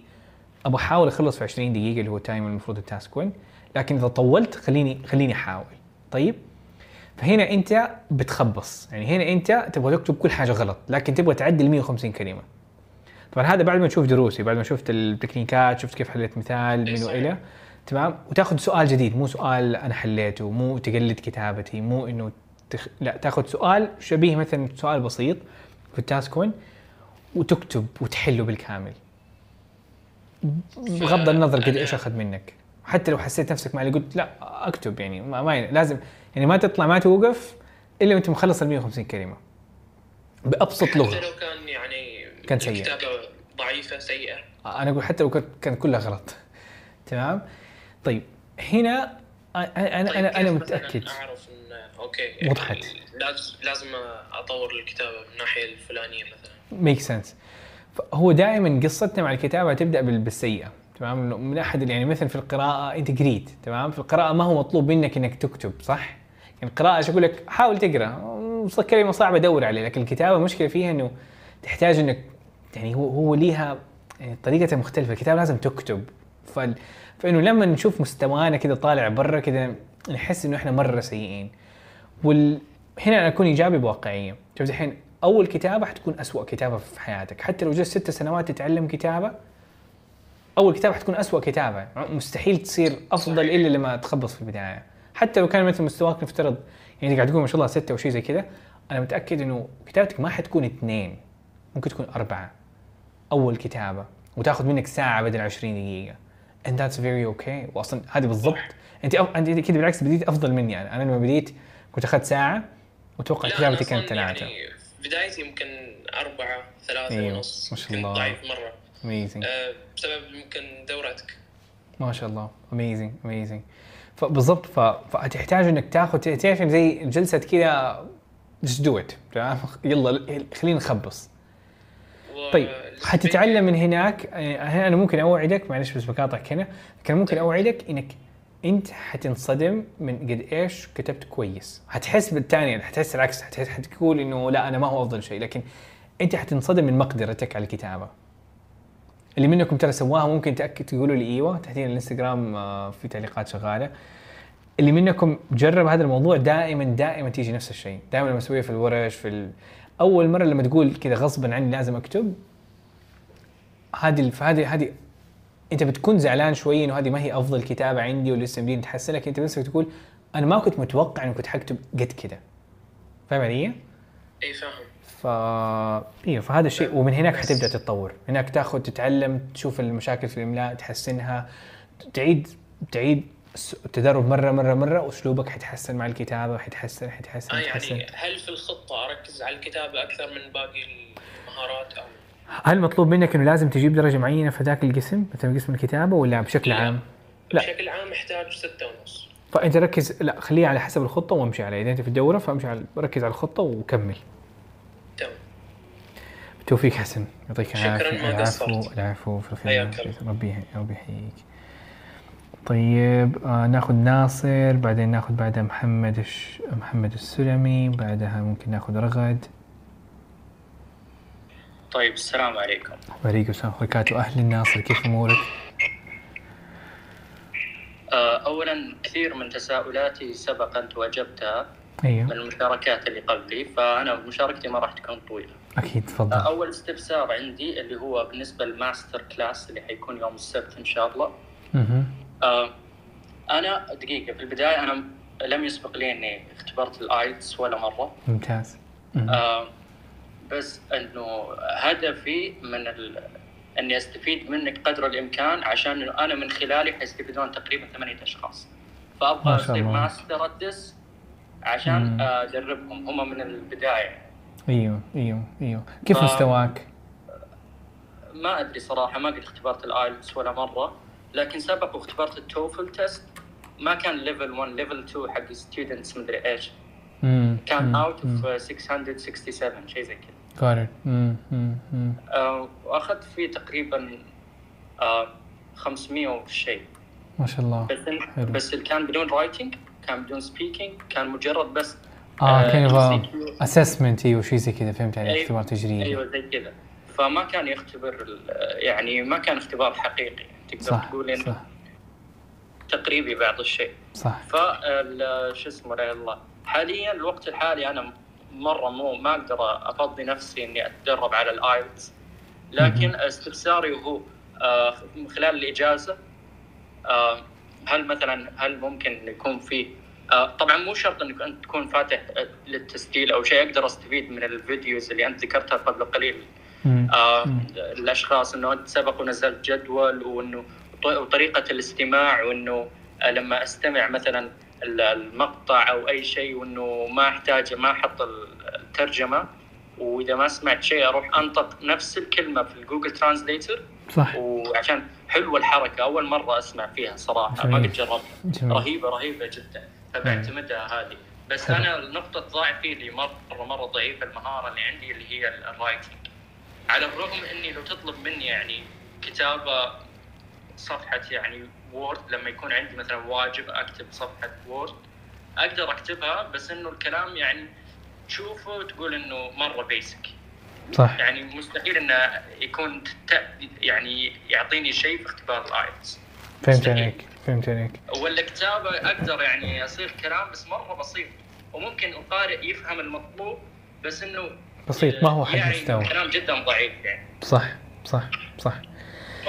أبغى أحاول أخلص في 20 دقيقة اللي هو ال time المفروض ال task 1 لكن إذا طولت خليني خليني أحاول. طيب؟ فهنا أنت بتخبص. يعني هنا أنت تبغى تكتب كل حاجة غلط لكن تبغى تعدل 150 كلمة. طبعا هذا بعد ما تشوف دروسي بعد ما شفت التكنيكات شفت كيف حليت مثال من صحيح. والى تمام؟ وتاخذ سؤال جديد مو سؤال أنا حليته مو تقلد كتابتي مو إنه تخ... لا تاخذ سؤال شبيه مثلا سؤال بسيط في التاسك 1 وتكتب وتحله بالكامل. بغض النظر قد إيش أخذ منك. حتى لو حسيت نفسك مع اللي قلت لا اكتب يعني ما, ما لازم يعني ما تطلع ما توقف إلا وأنت مخلص ال 150 كلمة. بأبسط حتى لغه لو كان يعني كان سيء. الكتابة ضعيفة سيئة. أنا أقول حتى لو كانت كانت كلها غلط. تمام؟ طيب هنا أنا أنا طيب أنا, مثلاً متأكد. أعرف ان okay وضحت. لازم لازم أطور الكتابة من الناحية الفلانية مثلا. make sense هو دائما قصتنا مع الكتابة تبدأ بال- بالسيئة. تمام؟ من أحد يعني مثلا في القراءة أنت قريت تمام؟ في القراءة ما هو مطلوب منك إنك تكتب صح؟ يعني القراءة إيش أقول لك؟ حاول تقرأ. كلمه صعبه دور عليه لكن الكتابة مشكله فيها إنه تحتاج إنك يعني هو هو ليها يعني طريقتها مختلفة. الكتابة لازم تكتب. فال فإنه لما نشوف مستوانا كذا طالع برا كذا نحس إنه إحنا مرة سيئين. وال هنا أنا أكون إيجابي بواقعية. شوف الحين أول كتابة حتكون أسوأ كتابة في حياتك. حتى لو جلست ست سنوات تتعلم كتابة أول كتابه حتكون أسوأ كتابه مستحيل تصير أفضل إلا لما تخبص في البداية. حتى لو كان مثل مستواك نفترض يعني قاعد تقول ما شاء الله ستة أو شيء زي كذا أنا متأكد إنه كتابتك ما حتكون اثنين ممكن تكون أربعة. أول كتابة وتاخذ منك ساعة بدل 20 دقيقة. And that's very okay. واصلا هذه بالضبط. أنت أف... أنت كذا بالعكس بديت أفضل مني أنا. أنا لما بديت كنت أخذت ساعة وأتوقع لا، كتابتي كانت ثلاثة. يعني بدايتي يمكن أربعة ثلاثة أيوه، ونص ما شاء كنت الله. ضعيف مرة. Amazing. آه، بسبب يمكن دورتك ما شاء الله. amazing amazing فبالضبط. فتحتاج إنك تاخذ تعرف زي جلسة كذا do it تمام؟ يلا خلينا نخبص. طيب حتتعلم من هناك. هنا أنا ممكن أوعدك معلش بس بقاطعك هنا لكن ممكن أوعدك إنك أنت حتنصدم من قد إيش كتبت كويس. حتحس بالثاني حتحس العكس حتحس حتقول إنه لا أنا ما هو أفضل شيء لكن أنت حتنصدم من مقدرتك على الكتابة. اللي منكم ترى سواها ممكن تأكد تقولوا لي إيوه تحتين الإنستغرام آه، في تعليقات شغالة. اللي منكم جرب هذا الموضوع دائما دائما تيجي نفس الشيء. دائما لما اسويه في الورش في ال... أول مرة لما تقول كذا غصبا عني لازم أكتب هذه هذه هذه أنت بتكون زعلان شوي إنه هذه ما هي أفضل كتابة عندي ولسه مدين تحسن لكن أنت بنفسك تقول أنا ما كنت متوقع إني كنت حكتب قد كذا. فاهم علي؟ إي فاهم. ف أيوه فهذا الشيء. ومن هناك حتبدأ تتطور. هناك تاخذ تتعلم تشوف المشاكل في الإملاء تحسنها. تعيد تعيد التدرب مرة مرة مرة وأسلوبك حيتحسن مع الكتابة حيتحسن حيتحسن آه يعني هل في الخطة أركز على الكتابة أكثر من باقي المهارات أو؟ هل مطلوب منك إنه لازم تجيب درجة معينة في ذاك القسم مثلا قسم الكتابة ولا بشكل لا. عام؟ لا. بشكل عام محتاج ستة ونص. فأنت ركز لا خليها على حسب الخطة وامشي عليها. إذا أنت في الدورة فامشي على ركز على الخطة وكمل. بالتوفيق حسن. يعطيك العافية. العفو. العفو في الخير. ربي ربي يحييك. طيب آه ناخذ ناصر بعدين ناخذ بعدها محمد الش... محمد السلمي بعدها ممكن ناخذ رغد. طيب السلام عليكم. وعليكم السلام. ورحمه الله وبركاته أهلا ناصر كيف أمورك؟ آه، أولا كثير من تساؤلاتي سبق أن واجبتها من أيوه المشاركات اللي قبلي فأنا مشاركتي ما راح تكون طويلة. أكيد تفضل أول استفسار عندي اللي هو بالنسبة لل master class اللي حيكون يوم السبت إن شاء الله مهم. آه، أنا دقيقة في البداية أنا لم يسبق لي إني اختبرت ال IELTS ولا مرة ممتاز. آه، بس إنه هدفي من ال... إني أستفيد منك قدر الإمكان عشان إنه أنا من خلالي حيستفيدون تقريبا ثمانية أشخاص فأبغى ما أصير. ماستر الدس عشان. أدربهم هم من البداية إيوه إيوه إيوه كيف آه. مستواك؟ ما أدري صراحة ما قد اختبرت الآيلتس ولا مرة لكن سبق واختبرت التوفل تيست ما كان ليفل 1 ليفل 2 حق ستودنتس مدري إيش مم. كان. اوت. اوف 667 شيء زي كذا. مم. آه، وأخذت فيه تقريبا آه، 500 وشيء ما شاء الله بس حلو. بس كان بدون writing كان بدون speaking كان مجرد بس آه آه، كان يبغى. assessment أيوه شيء زي كذا فهمت عليك أيوة. اختبار تجريبي. أيوه زي كذا. فما كان يختبر يعني ما كان اختبار حقيقي تقدر صح تقول إنه صح. تقريبي بعض الشيء. صح. فال شو اسمه لا الله. حاليا الوقت الحالي أنا مرة مو ما أقدر أفضي نفسي إني أتدرب على ال IELTS لكن استفساري هو آه، من خلال الإجازة آه، هل مثلا هل ممكن يكون في طبعا مو شرط إنك أنت تكون فاتح آه، للتسجيل أو شيء. أقدر أستفيد من ال videos اللي أنت ذكرتها قبل قليل. آه الأشخاص إنه أنت سبق ونزلت جدول وإنه وطريقة الاستماع وإنه آه، لما أستمع مثلا ال- المقطع أو أي شيء وإنه ما احتاج ما أحط ال- الترجمة. وإذا ما سمعت شيء أروح أنطق نفس الكلمة في ال Google translator صح. وعشان حلوة الحركة أول مرة أسمع فيها صراحة. ما. قد جربتها. رهيبة رهيبة جدا. فبعتمدها هذه. بس حلو. أنا نقطه ضعفي اللي مرة مرة ضعيفة المهارة اللي عندي اللي هي ال- ال writing على الرغم إني لو تطلب مني يعني كتابة صفحة يعني Word لما يكون عندي مثلا واجب أكتب صفحة Word أقدر أكتبها بس إنه الكلام يعني تشوفه تقول إنه مرة basic صح. يعني مستحيل إنه يكون يعني يعطيني شيء في اختبار ال IELTS فهمت. عليك. فهمت عليك ولا كتابه أقدر يعني اصير كلام بس مرة بسيط. وممكن القارئ يفهم المطلوب بس إنه بسيط ما هو حد يعني مستوى كلام جدا ضعيف يعني. صح صح صح. ف...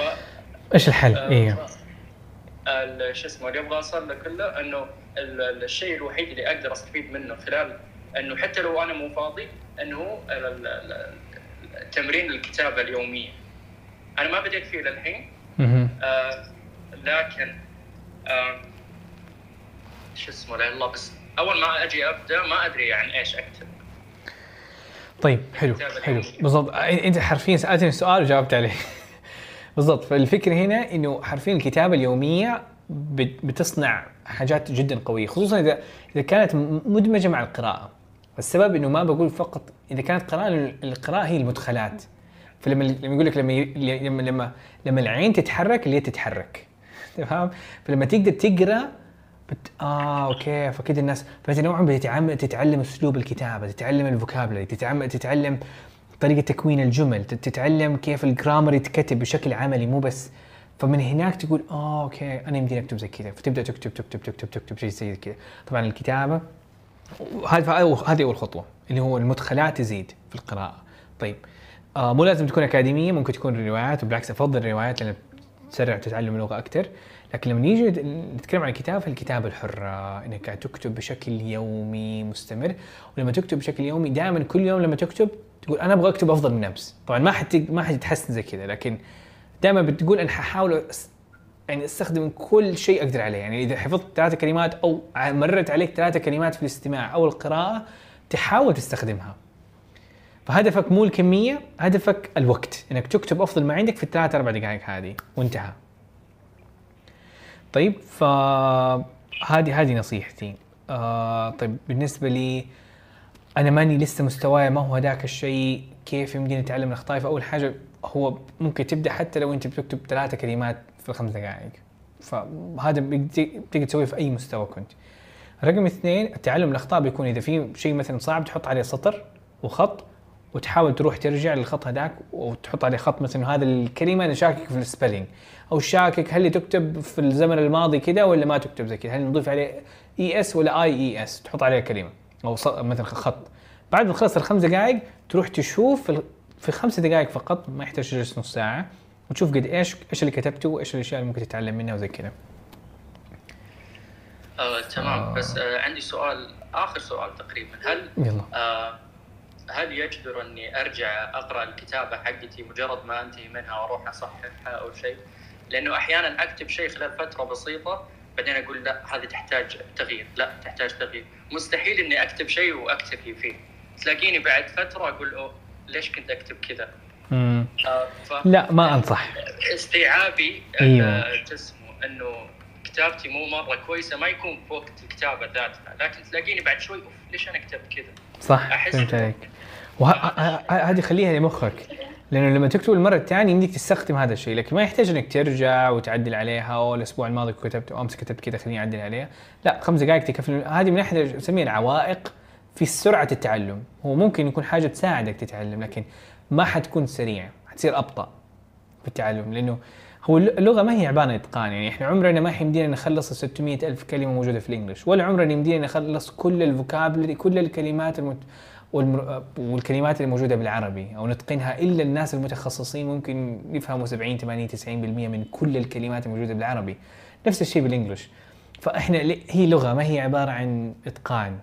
إيش الحل؟ آه، أيوه شو اسمه اللي أبغى اوصل له كله إنه ال- ال- الشيء الوحيد اللي أقدر أستفيد منه خلال إنه حتى لو أنا مو فاضي إنه تمرين الكتابة اليومية. أنا ما بديت فيه للحين. آه لكن شو اسمه لا الله بس أول ما أجي أبدأ ما أدري يعني إيش أكتب. طيب حلو حلو. بالضبط. أنت حرفيا سألتني السؤال وجاوبت عليه. بالضبط. فالفكرة هنا إنه حرفيا الكتابة اليومية بت- بتصنع حاجات جدا قوية خصوصا إذا إذا كانت مدمجة مع القراءة. السبب إنه ما بقول فقط إذا كانت قراءة القراءة هي المدخلات. فلما لما يقول لك لما لما لما العين تتحرك اليد تتحرك. تمام؟ فلما تقدر تقرأ بت... آه okay فكده الناس فانت نوعا ما بتتعلم تتعلم أسلوب الكتابة تتعلم ال vocabulary تتعلم تتعلم طريقة تكوين الجمل تت- تتعلم كيف ال grammar يتكتب بشكل عملي مو بس. فمن هناك تقول آه okay أنا يمديني أكتب زي كذا. فتبدأ تكتب تكتب تكتب تكتب شيء زي كذا. طبعا الكتابة هذه أول خطوة اللي هو المدخلات تزيد في القراءة. طيب آه مو لازم تكون أكاديمية ممكن تكون روايات وبالعكس أفضل الروايات لأن تسرع وتتعلم اللغة أكثر لكن لما نيجي نتكلم عن الكتابة فالكتابة الحرة إنك تكتب بشكل يومي مستمر. ولما تكتب بشكل يومي دائما كل يوم لما تكتب تقول أنا أبغى أكتب أفضل من امس طبعا ما حد ما حد يتحسن زي كذا لكن دائما بتقول أنا ححاول يعني أستخدم كل شيء أقدر عليه. يعني إذا حفظت ثلاثة كلمات أو مرت عليك ثلاثة كلمات في الاستماع أو القراءة تحاول تستخدمها. فهدفك مو الكمية هدفك الوقت. إنك تكتب أفضل ما عندك في الثلاث أربع دقائق هذه. وانتهى. طيب فهذه هذه نصيحتي. آه طيب بالنسبة لي أنا ماني لسه مستواي ما هو هذاك الشيء كيف يمديني اتعلم من اخطائي فاول حاجة هو ممكن تبدأ حتى لو أنت بتكتب ثلاثة كلمات في الخمس دقائق. فهذا بتقدر تسويه في أي مستوى كنت. رقم اثنين التعلم من الأخطاء بيكون إذا في شيء مثلا صعب تحط عليه سطر وخط وتحاول تروح ترجع للخط هذاك وتحط عليه خط مثلا هذا الكلمة أنا شاكك في السبيلنج أو شاكك هل تكتب في الزمن الماضي كذا ولا ما تكتب زي كذا؟ هل نضيف عليه s ولا es تحط عليه كلمة أو مثلا خط. بعد ما تخلص الخمس دقائق تروح تشوف في خمس دقائق فقط ما يحتاج تجلس نص ساعة وتشوف قد إيش إيش اللي كتبته وإيش الأشياء اللي ممكن تتعلم منها وزي كذا. آه تمام. بس آه عندي سؤال آخر سؤال تقريبا. هل يلا. آه هل يجدر أني أرجع أقرأ الكتابة حقتي مجرد ما أنتهي منها وأروح أصححها أو شيء؟ لأنه أحيانا أكتب شيء خلال فترة بسيطة بعدين أقول لا هذه تحتاج تغيير، لا تحتاج تغيير، مستحيل إني أكتب شيء وأكتفي فيه. تلاقيني بعد فترة أقول أوه ليش كنت أكتب كذا؟ ف... لا ما أنصح استيعابي أيوة. آه، شو اسمه إنه كتابتي مو مرة كويسة ما يكون في وقت الكتابة ذاتها لكن تلاقيني بعد شوي أوف ليش أنا كتبت كذا؟ صح أحس فهمت عليك وهذه خليها لمخك. لأنه لما تكتب المرة الثانية يمديك تستخدم هذا الشيء لكن ما يحتاج إنك ترجع وتعدل عليها أو الأسبوع الماضي كتبت أمس كتبت كذا خليني أعدل عليها. لا خمس دقائق تكفي هذه من ناحيه اسميها العوائق في سرعة التعلم. هو ممكن يكون حاجة تساعدك تتعلم لكن ما حتكون سريع حتصير أبطأ في التعلم. لأنه هو اللغة ما هي عبارة إتقان يعني إحنا عمرنا ما يمدينا نخلص ال 600 ألف كلمة موجودة في الإنجليش ولا عمرنا يمدينا نخلص كل الفوكابلري كل الكلمات المت... والكلمات اللي موجودة بالعربي أو نتقنها إلا الناس المتخصصين ممكن يفهموا 70 80 90% من كل الكلمات الموجودة بالعربي. نفس الشيء بال English. فإحنا هي لغة ما هي عبارة عن إتقان.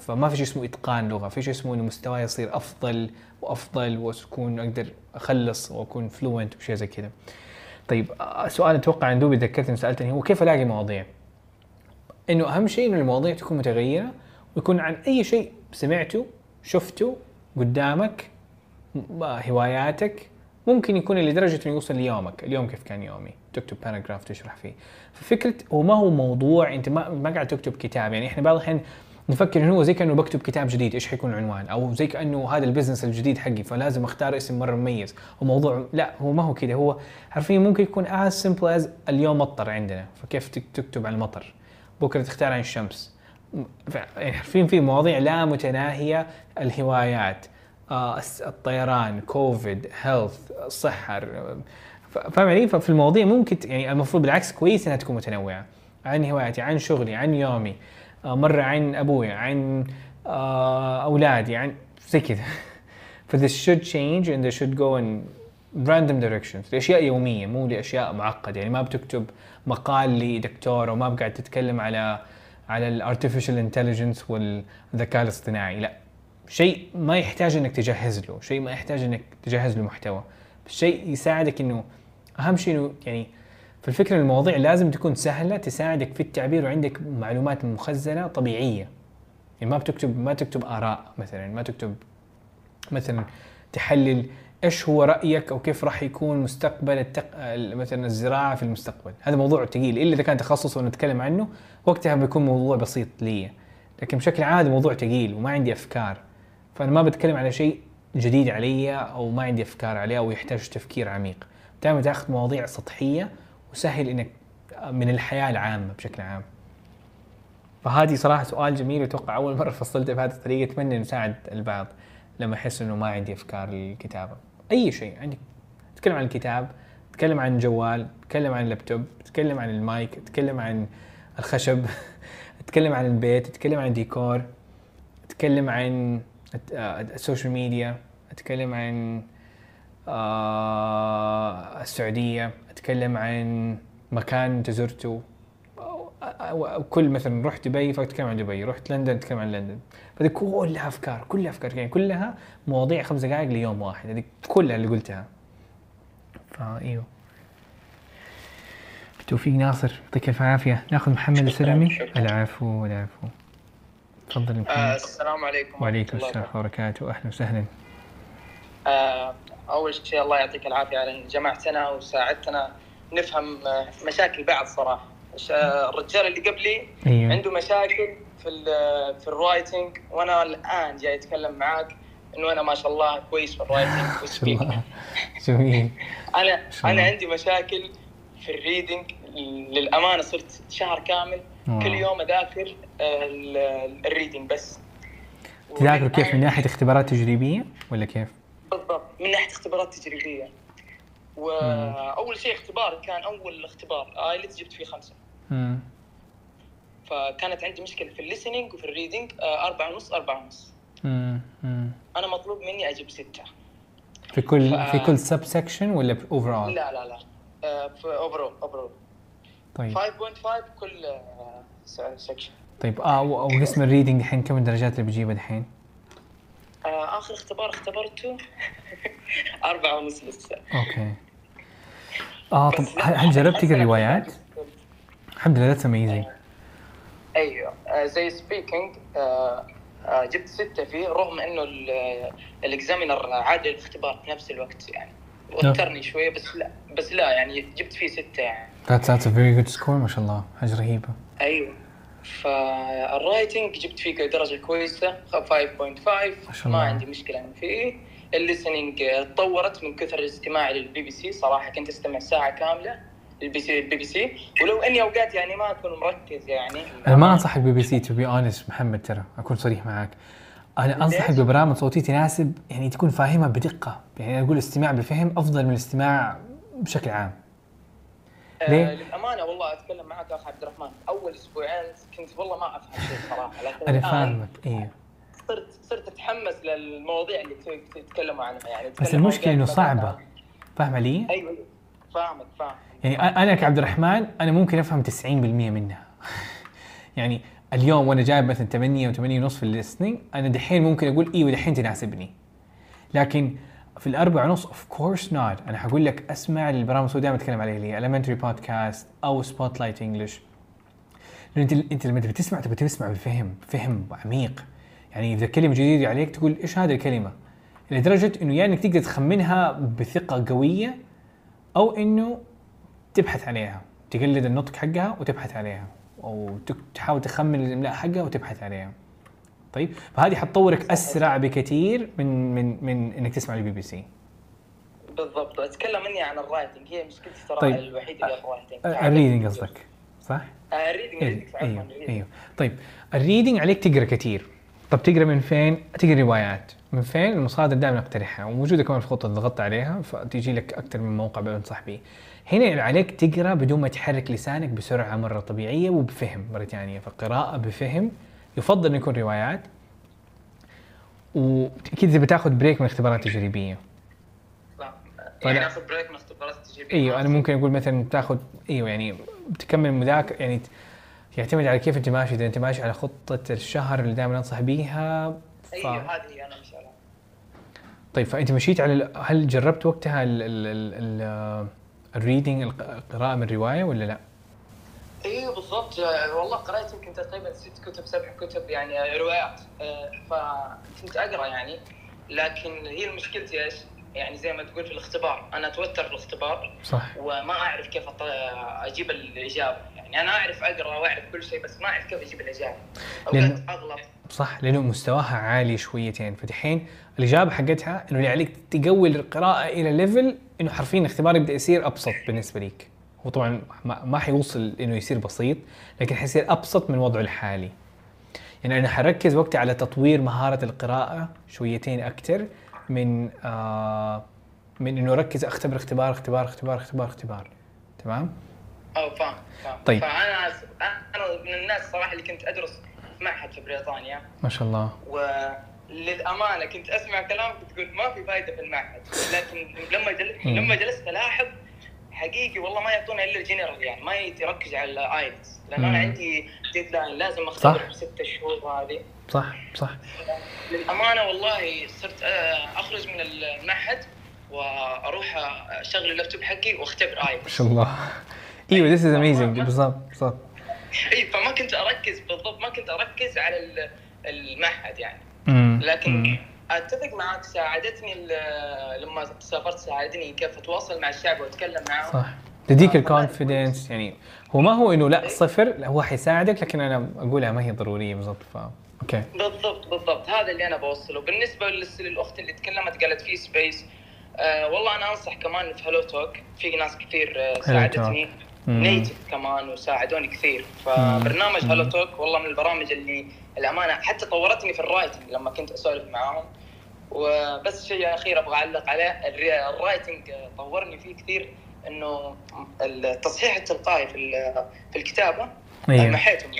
فما في شيء اسمه إتقان لغة في شيء اسمه إنه مستواي يصير أفضل وأفضل واكون أقدر أخلص وأكون fluent وشيء زي كذا. طيب سؤال أتوقع عن دوبي ذكرتني سالتني هو كيف ألاقي مواضيع؟ إنه أهم شيء إنه المواضيع تكون متغيرة ويكون عن أي شيء سمعته شفته قدامك م- هواياتك ممكن يكون لدرجة إنه يوصل ليومك. اليوم كيف كان يومي؟ تكتب paragraph تشرح فيه. ففكرة هو ما هو موضوع أنت ما ما قاعد تكتب كتاب. يعني إحنا بعض الاحيان نفكر إنه هو زي كأنه بكتب كتاب جديد إيش حيكون العنوان؟ أو زي كأنه هذا ال business الجديد حقي فلازم أختار اسم مرة مميز. وموضوع لا هو ما هو كذا هو حرفيا ممكن يكون as simple as اليوم مطر عندنا. فكيف تك- تكتب عن المطر؟ بكرة تختار عن الشمس. حرفيا في مواضيع لا متناهية. الهوايات آه، الطيران كوفيد هيلث صحه ر- ف- فاهم علي؟ ففي المواضيع ممكن يعني المفروض بالعكس كويس إنها تكون متنوعة. عن هواياتي عن شغلي عن يومي آه، مرة عن أبوي عن آه، أولادي عن زي كذا. ف this should change and they should go in random directions. لأشياء يومية مو لأشياء معقدة. يعني ما بتكتب مقال لدكتور وما بقعد تتكلم على على ال artificial intelligence والذكاء الاصطناعي. لا شيء ما يحتاج إنك تجهز له شيء ما يحتاج إنك تجهز له محتوى. شيء يساعدك إنه أهم شيء إنه يعني في الفكرة المواضيع لازم تكون سهلة تساعدك في التعبير وعندك معلومات مخزنة طبيعية. يعني ما بتكتب ما تكتب آراء مثلا ما تكتب مثلا تحلل إيش هو رأيك أو كيف راح يكون مستقبل التق... ال- مثلا الزراعة في المستقبل؟ هذا موضوع ثقيل إلا إذا كان تخصص ونتكلم عنه وقتها بيكون موضوع بسيط لي. لكن بشكل عادي موضوع ثقيل وما عندي أفكار. فأنا ما بتكلم على شيء جديد علي أو ما عندي أفكار عليه أو يحتاج تفكير عميق. دائما تأخذ مواضيع سطحية وسهل إنك من الحياة العامة بشكل عام. فهذه صراحة سؤال جميل وأتوقع أول مرة فصلته بهذه الطريقة. أتمنى نساعد البعض لما أحس إنه ما عندي أفكار للكتابة. أي شيء. عندك تتكلم عن الكتاب تتكلم عن جوال تتكلم عن اللابتوب تتكلم عن المايك تتكلم عن الخشب تتكلم عن البيت تتكلم عن ديكور تتكلم عن آه، ال social media اتكلم عن آه، السعودية اتكلم عن مكان انت زرته كل مثلا رحت دبي فاتكلم عن دبي رحت لندن اتكلم عن لندن. فهذه كلها أفكار كلها أفكار يعني كلها مواضيع خمس دقائق ليوم واحد هذه كلها اللي قلتها. فايوه بالتوفيق ناصر يعطيك الف عافية. ناخذ محمد السلمي. العفو العفو. تفضل آه السلام عليكم وعليكم السلام الله وبركاته. أهلا وسهلا. آه أول شيء الله يعطيك العافية على إن جمعتنا وساعدتنا. نفهم مشاكل بعض آه، الرجال اللي قبلي أيوه عنده مشاكل في ال في ال writing وأنا الآن جاي أتكلم معاك إنه أنا ما شاء الله كويس في ال writing وال speaking جميل. أنا الله. عندي مشاكل في ال reading للأمانة صرت شهر كامل wow. كل يوم أذاكر آه، ال- ال reading بس. تذاكر كيف؟ من ناحية اختبارات تجريبية ولا كيف؟ بالضبط من ناحية اختبارات تجريبية. وأول شيء اختبار كان أول اختبار. IELTS جبت فيه خمسة. مم. فكانت عندي مشكلة في ال listening وفي ال reading آه، أربعة ونص أربعة ونص. أنا مطلوب مني أجيب ستة. في كل ف- في كل sub section ولا over لا لا لا. آه، في overall overall طيب. 5.5 كل آه، section طيب آه وقسم ال reading الحين كم الدرجات اللي بجيبها الحين؟ آه، آخر اختبار اختبرته أربعة ونص لسه. Okay. آه طب هل جربت تقرا روايات؟ الحمد لله that's amazing أيوه. آه، زي speaking جبت ستة فيه رغم إنه ال- ال examiner عاد الاختبار في نفس الوقت يعني. وترني شوية بس لا بس لا يعني جبت فيه ستة يعني. that's that's a very good score ما شاء الله. حاجة رهيبه أيوه. فال writing جبت فيه درجة كويسة 5.5 ما ما. عندي مشكلة فيه. ال listening تطورت من كثر الاستماع للبي بي سي. صراحة كنت أستمع ساعة كاملة البي سي البي بي سي. ولو إني أوقات يعني ما أكون مركز يعني. أنا ما انصحك ب BBC to be honest محمد ترى. أكون صريح معك أنا انصحك ببرامج صوتية تناسب يعني تكون فاهمها بدقة. يعني أقول الاستماع بفهم أفضل من الاستماع بشكل عام. ليه؟ آه للأمانة والله أتكلم معك اخ عبد الرحمن. أول أسبوعين كنت والله ما أفهم شيء صراحة. لكن أنا فاهمك أيوه صرت صرت أتحمس للمواضيع اللي تتكلموا عنها يعني بس المشكلة إنه صعبة. فاهم علي؟ أيوه أيوة. فاهمك فاهم يعني أنا كعبد الرحمن أنا ممكن أفهم 90% منها. يعني اليوم وأنا جايب مثلا 8 و8 ونص في ال listening أنا دحين ممكن أقول أيوه دحين تناسبني. لكن في الأربع ونص of course not أنا حقول لك أسمع البرامج اللي دائما اتكلم عليها اللي هي elementary podcast أو Spotlight English أنت أنت لما تبي تسمع تبي تسمع بفهم فهم عميق. يعني إذا كلمة جديدة عليك تقول إيش هذه الكلمة؟ لدرجة إنه يا إنك تقدر تخمنها بثقة قوية أو إنه تبحث عليها تقلد النطق حقها وتبحث عليها أو تحاول تخمن الإملاء حقها وتبحث عليها. طيب؟ فهذه حتطورك أسرع بكثير من من من إنك تسمع البي بي سي. بالضبط. أتكلم اني عن ال writing. هي مشكلتي ترى طيب. الوحيدة اللي ال writing. ال reading قصدك صح؟ ال reading أيوه. أيوه طيب ال reading عليك تقرأ كثير. طب تقرأ من فين؟ تقرأ روايات. من فين؟ المصادر دائما أقترحها وموجودة كمان في اللي ضغطت عليها فتيجي لك أكثر من موقع بنصح به هنا عليك تقرأ بدون ما تحرك لسانك بسرعة مرة طبيعية وبفهم مرة ثانية. فقراءه بفهم يفضل انه يكون روايات. وأكيد إذا بتاخذ break من اختبارات تجريبية. يعني آخذ break من اختبارات التجريبيه إيوه أنا ممكن أقول مثلا تاخذ إيوه يعني بتكمل مذاكره يعني يعتمد على كيف انت ماشي. إذا انت ماشي على خطة الشهر اللي دائما أنصح بيها ف... أيوه هذه هي أنا مش على طيب فأنت مشيت على ال- هل جربت وقتها ال ال ال ال ال reading القراءة من رواية ولا لا؟ أيوه بالضبط. والله قرأت يمكن تقريبا ست كتب سبع كتب يعني روايات. فكنت أقرأ يعني لكن هي مشكلتي إيش؟ يعني زي ما تقول في الاختبار. أنا أتوتر في الاختبار صح. وما أعرف كيف أجيب الإجابة. يعني أنا أعرف أقرأ وأعرف كل شيء بس ما أعرف كيف أجيب الإجابة. اوقات أغلط. صح لأنه مستواها عالي شويتين فدحين الإجابة حقتها إنه اللي عليك تقوي القراءة إلى ليفل إنه حرفيا الاختبار يبدأ يصير أبسط بالنسبة ليك. هو طبعا ما, ما حيوصل إنه يصير بسيط لكن حيصير أبسط من وضعه الحالي. يعني أنا حركز وقتي على تطوير مهارة القراءة شويتين أكثر من آه من إنه أركز أختبر اختبار اختبار اختبار اختبار اختبار. تمام؟ أو فاهم فاهم. طيب. فأنا أنا من الناس صراحة اللي كنت أدرس في معهد في بريطانيا. ما شاء الله. وللامانه كنت أسمع كلام كنت تقول ما في فائده في المعهد. لكن لما مم. لما جلست ألاحظ حقيقي والله ما يعطونا إلا الجنرال يعني ما يركز على ال IELTS لأن أنا. عندي deadline لازم أختبر. في ست شهور هذه. صح صح. للأمانة والله صرت آه، أخرج من المعهد وأروح أشغل اللابتوب حقي وأختبر IELTS ما شاء الله. إيوه this is amazing. بالضبط بالضبط. اي فما كنت أركز بالضبط ما كنت أركز على ال- المعهد يعني. مم. لكن مم. أتفق معك ساعدتني لما سافرت ساعدني كيف أتواصل مع الشعب وأتكلم معهم صح. تديك آه، ال confidence يعني هو ما هو إنه لا صفر لا هو حيساعدك لكن أنا أقولها ما هي ضرورية بالضبط ف okay بالضبط بالضبط. هذا اللي أنا بوصله. بالنسبة للأخت اللي تكلمت قالت في space آه والله أنا أنصح كمان في HelloTalk في ناس كثير آه ساعدتني. native كمان وساعدوني كثير فبرنامج. HelloTalk والله من البرامج اللي الأمانة حتى طورتني في ال writing لما كنت أسولف معاهم وبس شيء أخير أبغى أعلق عليه ال writing طورني فيه كثير إنه التصحيح التلقائي في في الكتابة أيوه محيتهم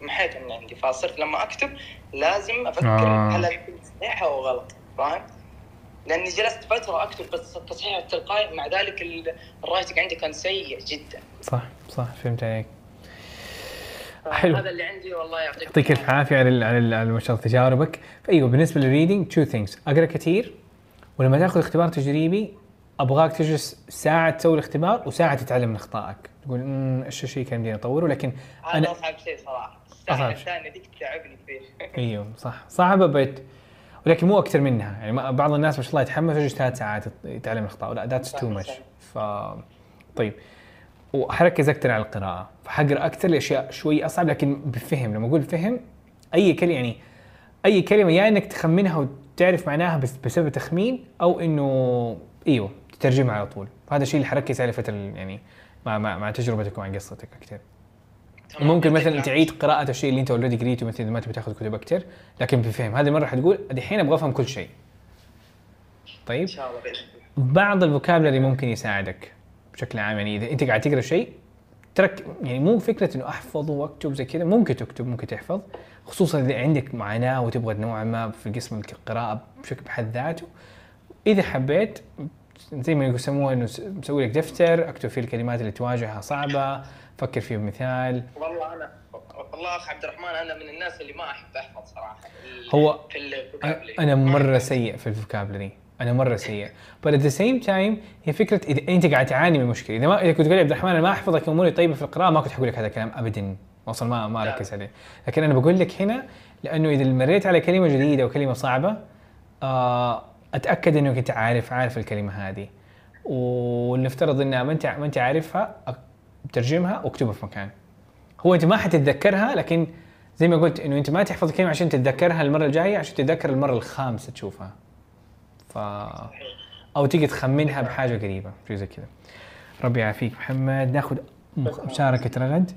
محيتهم من عندي فصرت لما أكتب لازم أفكر آه. هل أكتب صحيح أو غلط فاهم؟ لاني جلست فتره اكتب بس التصحيح التلقائي مع ذلك ال- ال writing عندي كان سيء جدا. صح صح فهمت عليك. حلو. هذا اللي عندي والله يعطيك يعطيك الف عافيه على على ما شاء الله تجاربك. فايوه بالنسبة لل reading two things أقرأ كثير ولما تأخذ اختبار تجريبي أبغاك تجلس ساعة تسوي الاختبار وساعة تتعلم من أخطائك. تقول امم إيش الشيء كان بدي أطوره؟ لكن أنا أصعب شيء صراحة. الساعة. الثانية ذيك تعبني كثير أيوه صح. صعبة bit ولكن مو أكثر منها. يعني بعض الناس ما شاء الله يتحمس يجلس ثلاث ساعات يتعلم الاخطاء لا that's too much. ف طيب. وحركز أكثر على القراءة. فحقرا أكثر لاشياء شوي أصعب لكن بفهم لما أقول فهم أي كلمة يعني أي كلمة يا إنك تخمنها وتعرف معناها بس بسبب تخمين أو إنه إيوه تترجمها على طول. فهذا الشيء اللي حركز عليه فتره يعني مع مع, مع تجربتك ومع قصتك أكثر. ممكن مثلا. تعيد قراءة الشيء اللي انت already قريته مثلا اذا ما تبي تاخذ كتب أكثر لكن بفهم هذه المرة حتقول دحين أبغى أفهم كل شيء. طيب؟ إن شاء الله بإذن الله. بعض ال vocabulary ممكن يساعدك بشكل عام. يعني إذا أنت قاعد تقرأ شيء ترك يعني مو فكرة إنه احفظه وأكتب زي كذا ممكن تكتب ممكن تحفظ. خصوصا إذا عندك معاناة وتبغى نوعا ما في قسم القراءة بشكل بحد ذاته. إذا حبيت زي ما يسموها إنه مسوي لك دفتر أكتب فيه الكلمات اللي تواجهها صعبة. فكر فيه بمثال والله أنا والله اخ عبد الرحمن أنا من الناس اللي ما أحب أحفظ صراحة. هو في أنا مرة سيء في الفوكابلري أنا مرة سيء. But at the same time هي فكرة إذا أنت قاعد تعاني من مشكلة. إذا ما إذا كنت تقول عبد الرحمن أنا ما أحفظك أموري طيبة في القراءة ما كنت حقول لك هذا الكلام ابدا. أصلا ما ما. اركز عليه. لكن أنا بقول لك هنا لأنه إذا مريت على كلمة جديدة وكلمه صعبة آه أتأكد إنك أنت عارف عارف الكلمة هذه. ولنفترض إنها ما انت ما أنت عارفها ترجمها واكتبها في مكان. هو أنت ما حتتذكرها لكن زي ما قلت إنه أنت ما تحفظ كلمة عشان تتذكرها المرة الجاية عشان تتذكر المرة الخامسة تشوفها. ف أو تيجي تخمنها بحاجة قريبة شيء زي كذا. ربي يعافيك. محمد ناخذ مشاركة رغد.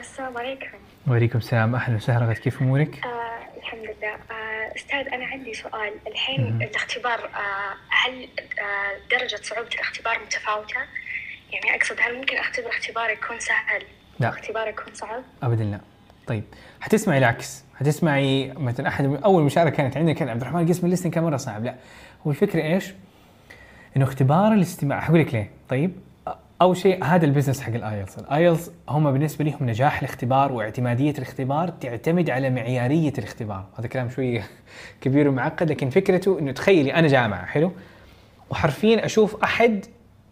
السلام عليكم. وعليكم السلام. أهلا وسهلا رغد. كيف أمورك؟ آه الحمد لله. آه أستاذ أنا عندي سؤال. الحين الاختبار آه هل آه درجة صعوبة الاختبار متفاوتة؟ يعني أقصد هل ممكن أختبر اختبار يكون سهل؟ لا. واختبار يكون صعب؟ ابدا لا. طيب حتسمعي العكس. حتسمعي مثلا أحد أول مشاركة كانت عندنا كان عبد الرحمن قسم الليستنج كان مرة صعب. لا. هو الفكرة إيش؟ إنه اختبار الاستماع. حقول لك ليه. طيب أول شيء هذا ال business حق ال IELTS. ال IELTS هم بالنسبة لهم نجاح الاختبار واعتمادية الاختبار تعتمد على معيارية الاختبار. هذا كلام شوي كبير ومعقد لكن فكرته إنه تخيلي أنا جامعة حلو؟ وحرفيا أشوف أحد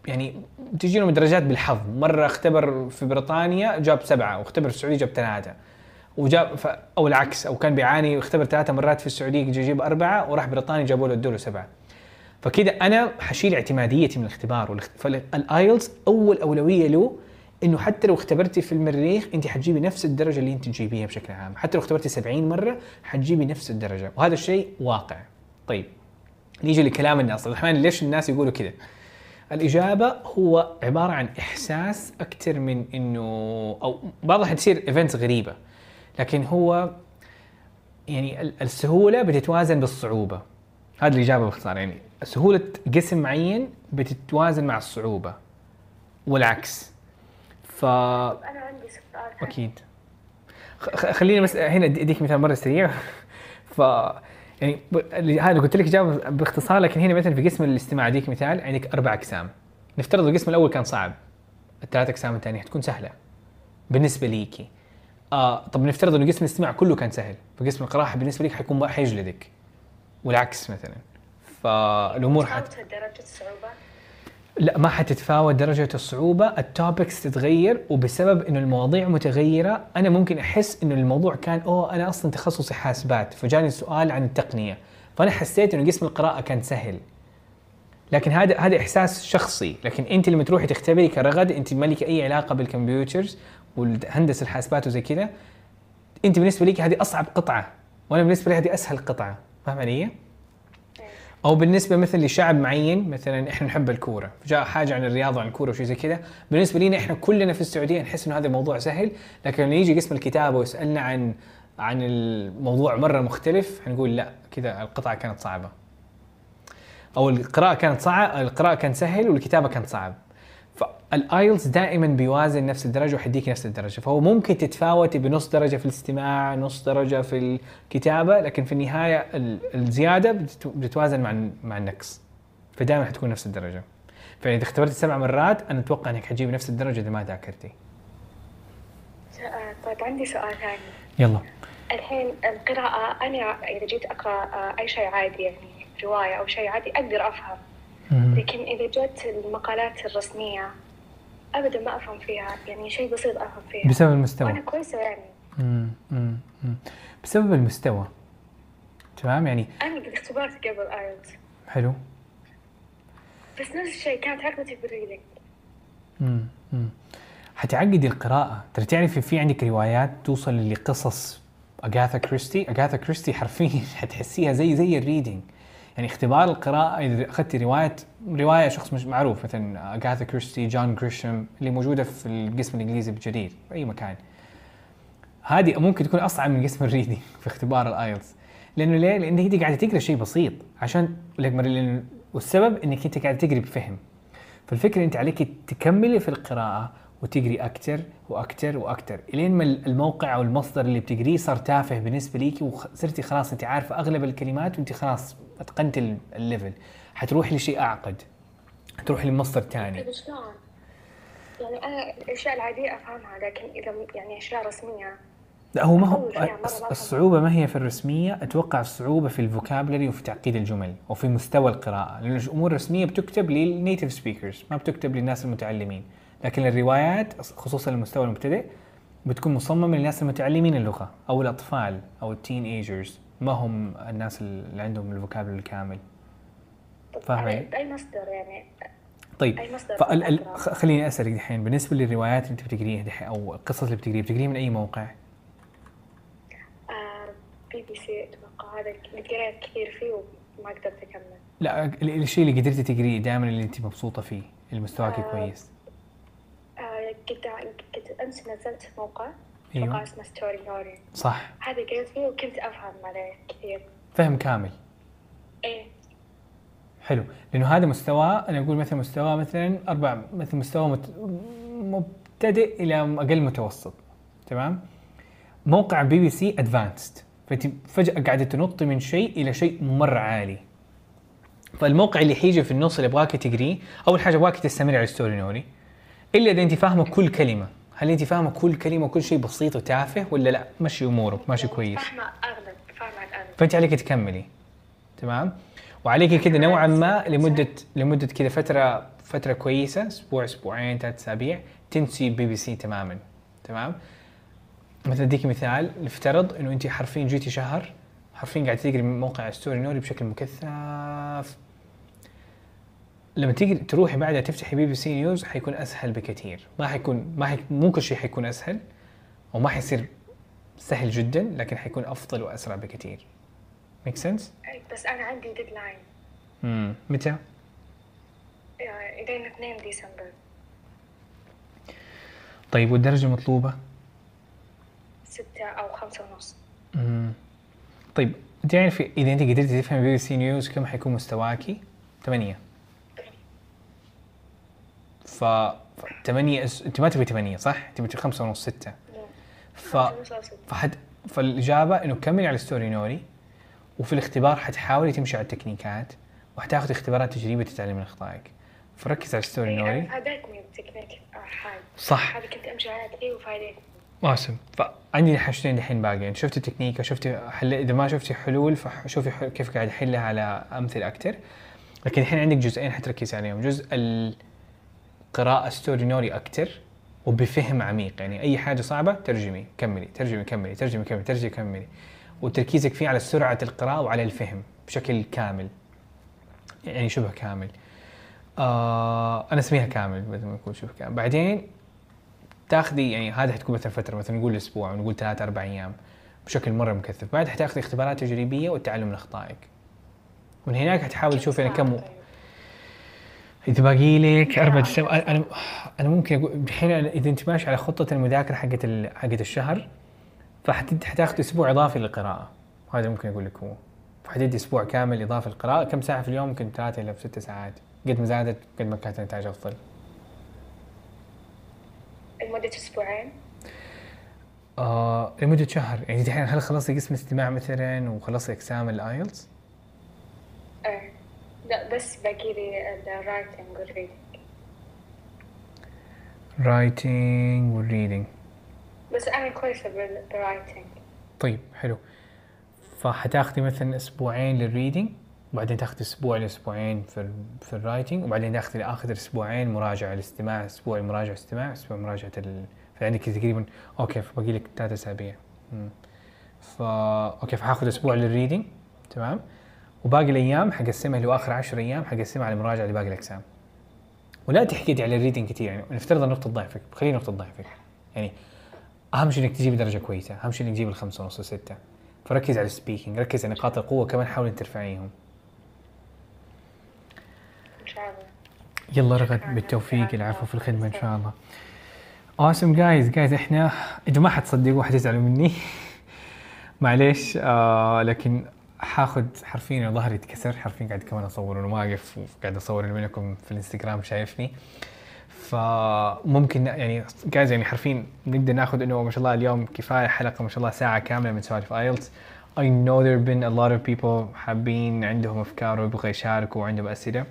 يعني تجي لهم درجات بالحظ. مرة اختبر في بريطانيا جاب سبعة واختبر في السعودية جاب ثلاثة. وجاب ف... أو العكس أو كان بيعاني واختبر ثلاثة مرات في السعودية يجي يجيب أربعة وراح بريطانيا جابوا له ادوا سبعة. فكذا أنا حشيل اعتماديتي من الاختبار. فالآيلتس أول أولوية له إنه حتى لو اختبرتي في المريخ أنت حتجيبي نفس الدرجة اللي أنت تجيبيها بشكل عام. حتى لو اختبرتي 70 مرة حتجيبي نفس الدرجة. وهذا الشيء واقع. طيب نيجي لكلام الناس. الرحمن ليش الناس يقولوا كذا الإجابة هو عبارة عن إحساس أكثر من إنه أو بعضها حتصير إيفنتس غريبة. لكن هو يعني ال- السهولة بتتوازن بالصعوبة. هذه الإجابة باختصار. يعني سهولة قسم معين بتتوازن مع الصعوبة. والعكس. ف أنا عندي سؤال. أكيد. خليني بس هنا أديك مثال مرة سريع. ف يعني هذا قلت لك اجابه باختصار لكن هنا مثلا في قسم الاستماع اديك مثال عندك أربع أقسام. نفترض القسم الأول كان صعب الثلاث أقسام الثانية حتكون سهلة بالنسبة ليكي آه طب نفترض إنه قسم الاستماع كله كان سهل فقسم القراءة بالنسبة لك حيكون بقى حيجلدك والعكس مثلا. فالأمور حت... متفاوتة درجة الصعوبة؟ لا ما حتتفاوت درجة الصعوبة. التوبكس تتغير وبسبب إنه المواضيع متغيرة أنا ممكن أحس إنه الموضوع كان أوه أنا أصلا تخصصي حاسبات فجاني سؤال عن التقنية. فأنا حسيت إنه قسم القراءة كان سهل. لكن هذا هذا إحساس شخصي. لكن أنت لما تروحي تختبري كرغد أنت ما لك أي علاقة بالكمبيوترز والهندسة الحاسبات وزي كذا أنت بالنسبة لك هذه أصعب قطعة وأنا بالنسبة لي هذه أسهل قطعة. فاهم علي؟ أو بالنسبة مثلا لشعب معين مثلا إحنا نحب الكورة فجاء حاجة عن الرياضه عن الكورة وشيء زي كذا. بالنسبة لنا إحنا كلنا في السعودية نحس إنه هذا الموضوع سهل لكن لما يجي قسم الكتابة ويسألنا عن عن الموضوع مرة مختلف حنقول لا كذا القطعة كانت صعبة. أو القراءة كانت صعب القراءة كان سهل والكتابة كانت صعب. فالايلتس دائما بيوازن نفس الدرجة وحيديك نفس الدرجة. فهو ممكن تتفاوتي بنص درجة في الاستماع نص درجة في الكتابة لكن في النهاية ال- الزيادة بتت- بتتوازن مع مع النقص. فدائما حتكون نفس الدرجة. فإذا اختبرت سبع مرات أنا أتوقع إنك حتجيب نفس الدرجة إذا ما ذاكرتي. آه، طيب عندي سؤال ثاني. يلا. الحين القراءة أنا إذا جيت أقرأ آه، أي شيء عادي يعني رواية أو شيء عادي أقدر أفهم. لكن إذا جت المقالات الرسمية أبدا ما أفهم فيها يعني شيء بسيط أفهم فيها. بسبب المستوى. وأنا كويسة يعني. مم، مم، مم. بسبب المستوى. تمام؟ يعني أنا قد اختبرت قبل IELTS. حلو. بس نفس الشيء كانت عقبتي بال reading مم، مم. حتعقدي القراءة. ترى تعرفي في عندك روايات توصل لقصص أغاثا كريستي؟ أغاثا كريستي حرفيا حتحسيها زي زي ال reading يعني اختبار القراءة إذا أخذتي رواية رواية شخص مش معروف مثلا أغاثا كريستي جون جريشم اللي موجودة في القسم الإنجليزي بالجرير في أي مكان. هذه ممكن تكون أصعب من قسم ال reading في اختبار ال IELTS. لأنه ليه؟ لأن أنت قاعدة تقرأ شيء بسيط. عشان والسبب أنك أنت قاعدة تقري بفهم. فالفكرة أنت عليك تكملي في القراءة وتقري أكثر وأكثر وأكثر إلين ما الموقع أو المصدر اللي بتقريه صار تافه بالنسبة ليكي وصرتي خلاص انت عارفة أغلب الكلمات وانت خلاص أتقنتي ال- ال level حتروحي لشيء أعقد. حتروحي لمصدر ثاني طيب؟ يعني أنا الأشياء العادية أفهمها لكن إذا م- يعني أشياء رسمية. لا هو ما هو الصعوبة ما هي في الرسمية أتوقع الصعوبة في ال vocabulary وفي تعقيد الجمل وفي مستوى القراءة لأن الأمور الرسمية بتكتب لل native speakers ما بتكتب للناس المتعلمين. لكن الروايات خصوصا المستوى المبتدئ بتكون مصممة للناس المتعلمين اللغة أو الأطفال أو ال teenagers ما هم الناس اللي عندهم ال vocabulary الكامل علي؟ أي مصدر يعني طيب فال... خليني أسألك دحين بالنسبة للروايات اللي أنت بتقريها دحين أو القصص اللي بتقريها بتقريها من أي موقع؟ آه، بي بي سي أتوقع هذا اللي قريت كثير فيه وما قدرت أكمل لا ال- الشيء اللي قدرتي تقريه دائما اللي أنت مبسوطة فيه اللي مستواك آه. كويس قد قد أمس نزلت موقع أيوة. موقع اسمه Storynory صح. هذا قريت فيه وكنت أفهم عليه كثير. فهم كامل. إيه. حلو. لأنه هذا مستوى أنا أقول مثلا مستوى مثلا أربع مثل مستوى مت... مبتدئ إلى أقل متوسط. تمام؟ موقع BBC advanced فانت فجأة قاعدة تنطي من شيء إلى شيء مره عالي. فالموقع اللي حيجي في النص اللي ابغاك تقريه أول حاجة ابغاك تستمر على Storynory إلا إذا أنت فاهمة كل كلمة. هل أنت فاهمة كل كلمة وكل شيء بسيط وتافه ولا لا؟ مشي أمورك ماشي كويس. فاهمة أغلب فاهمة الأغلب. فأنت عليك تكملي. تمام؟ وعليك كذا نوعا ما لمده لمدة كذا فتره فترة كويسة أسبوع أسبوعين ثلاث أسابيع تنسي بي بي سي تماما. تمام؟ مثلا أديك مثال. نفترض إنه أنت حرفيا جيتي شهر حرفيا قاعد تقري من موقع Storynory بشكل مكثف. لما تيجي تروحي بعدها تفتحي BBC News حيكون أسهل بكثير ما حيكون ما حي... مو كل شيء حيكون أسهل وما حيصير سهل جدا لكن حيكون أفضل وأسرع بكثير make sense؟ بس أنا عندي deadline امم متى؟ يعني إلين 2 ديسمبر طيب والدرجة المطلوبة؟ ستة أو خمسة ونص امم طيب انت عارف إذا أنت قدرتي تفهم BBC News كم حيكون مستواكي؟ ثمانية ف 8 أس... انت ما تبي 8 صح؟ تبي خمسة ونص ستة. ف فحد فالإجابة إنه كملي على Storynory وفي الاختبار حتحاولي تمشي على ال techniques ات وحتاخذي اختبارات تجريبية تتعلمي من أخطائك. فركز على story، نوري. فادتني التكنيك صح. هذه كنت أمشي عليها كثير وفادتني awesome. فعندي حاجتين الحين باقيين شفتي التكنيك شفتي حل إذا ما شفتي حلول فشوفي حل... كيف قاعد احلها على أمثلة أكثر لكن الحين عندك جزئين حتركزي عليهم. جزء القراءه ستوري نوري أكثر وبفهم عميق. يعني أي حاجة صعبة ترجمي كملي ترجمي كملي ترجمي كملي ترجمي كملي. وتركيزك فيه على سرعة القراءة وعلى الفهم بشكل كامل. يعني شبه كامل. آه أنا أسميها كامل بدل ما نقول شبه كامل. بعدين تاخذي يعني هذا حتكون مثلا فترة مثلا نقول أسبوع ونقول ثلاث أربع أيام بشكل مرة مكثف. بعد حتاخذي اختبارات تجريبية والتعلم من اخطائك ومن هناك حتحاول تشوفي أنا كم اذا باقي لك أربع سنوات أنا أنا ممكن أقول الحين إذا أنت ماشي على خطة المذاكرة حقت ال- حقت الشهر فحتاخذ أسبوع إضافي للقراءة. هذا ممكن أقول لك هو. فحتدي أسبوع كامل اضافه للقراءة. كم ساعة في اليوم؟ ممكن ثلاثة إلى ست ساعات. قد ما زادت قد ما كانت النتائج أفضل. لمدة أسبوعين؟ آه لمدة شهر. يعني دحين هل خلصتي قسم استماع مثلا وخلصتي اقسام ال IELTS؟ بس باقي لي ال writing وال reading writing وال reading بس أنا كويسة بال- بال writing طيب حلو. فحتاخدي مثلا أسبوعين لل reading وبعدين تاخذي أسبوع لأسبوعين في ال في ال writing وبعدين تاخذي اخر أسبوعين مراجعة الاستماع أسبوع مراجعه إستماع أسبوع مراجعة ال فعندك تقريبا okay فباقي لك ثلاث أسابيع. فا okay فحاخذ أسبوع لل reading تمام؟ وباقي الأيام حقسمها اللي هو آخر 10 أيام حقسمها على المراجعه لباقي الاقسام ولا تحقدي على ال reading كثير يعني نفترض نقطه ضعفك خلينا نقطه ضعفك يعني أهم شيء إنك تجيب درجة كويسة أهم شيء إنك تجيب الخمسة ونص وستة فركز على ال speaking ركز على نقاط القوة كمان حاول ترفعيهم إن شاء الله. يلا رغد بالتوفيق العفو في الخدمة إن شاء الله. Awesome جايز جايز إحنا أنتوا ما حتصدقوا حتزعلوا مني. معليش آه لكن حاخذ حرفيا ظهري يتكسر حرفيا قاعد كمان اصور وأنا واقف وقاعد أصور منكم في الإنستغرام شايفني. فممكن يعني guys يعني حرفيا نقدر ناخذ إنه ما شاء الله اليوم كفاية حلقة ما شاء الله ساعة كاملة من سوالف IELTS I know there have been a lot of people حابين عندهم أفكار ويبغوا يشاركوا وعندهم أسئلة.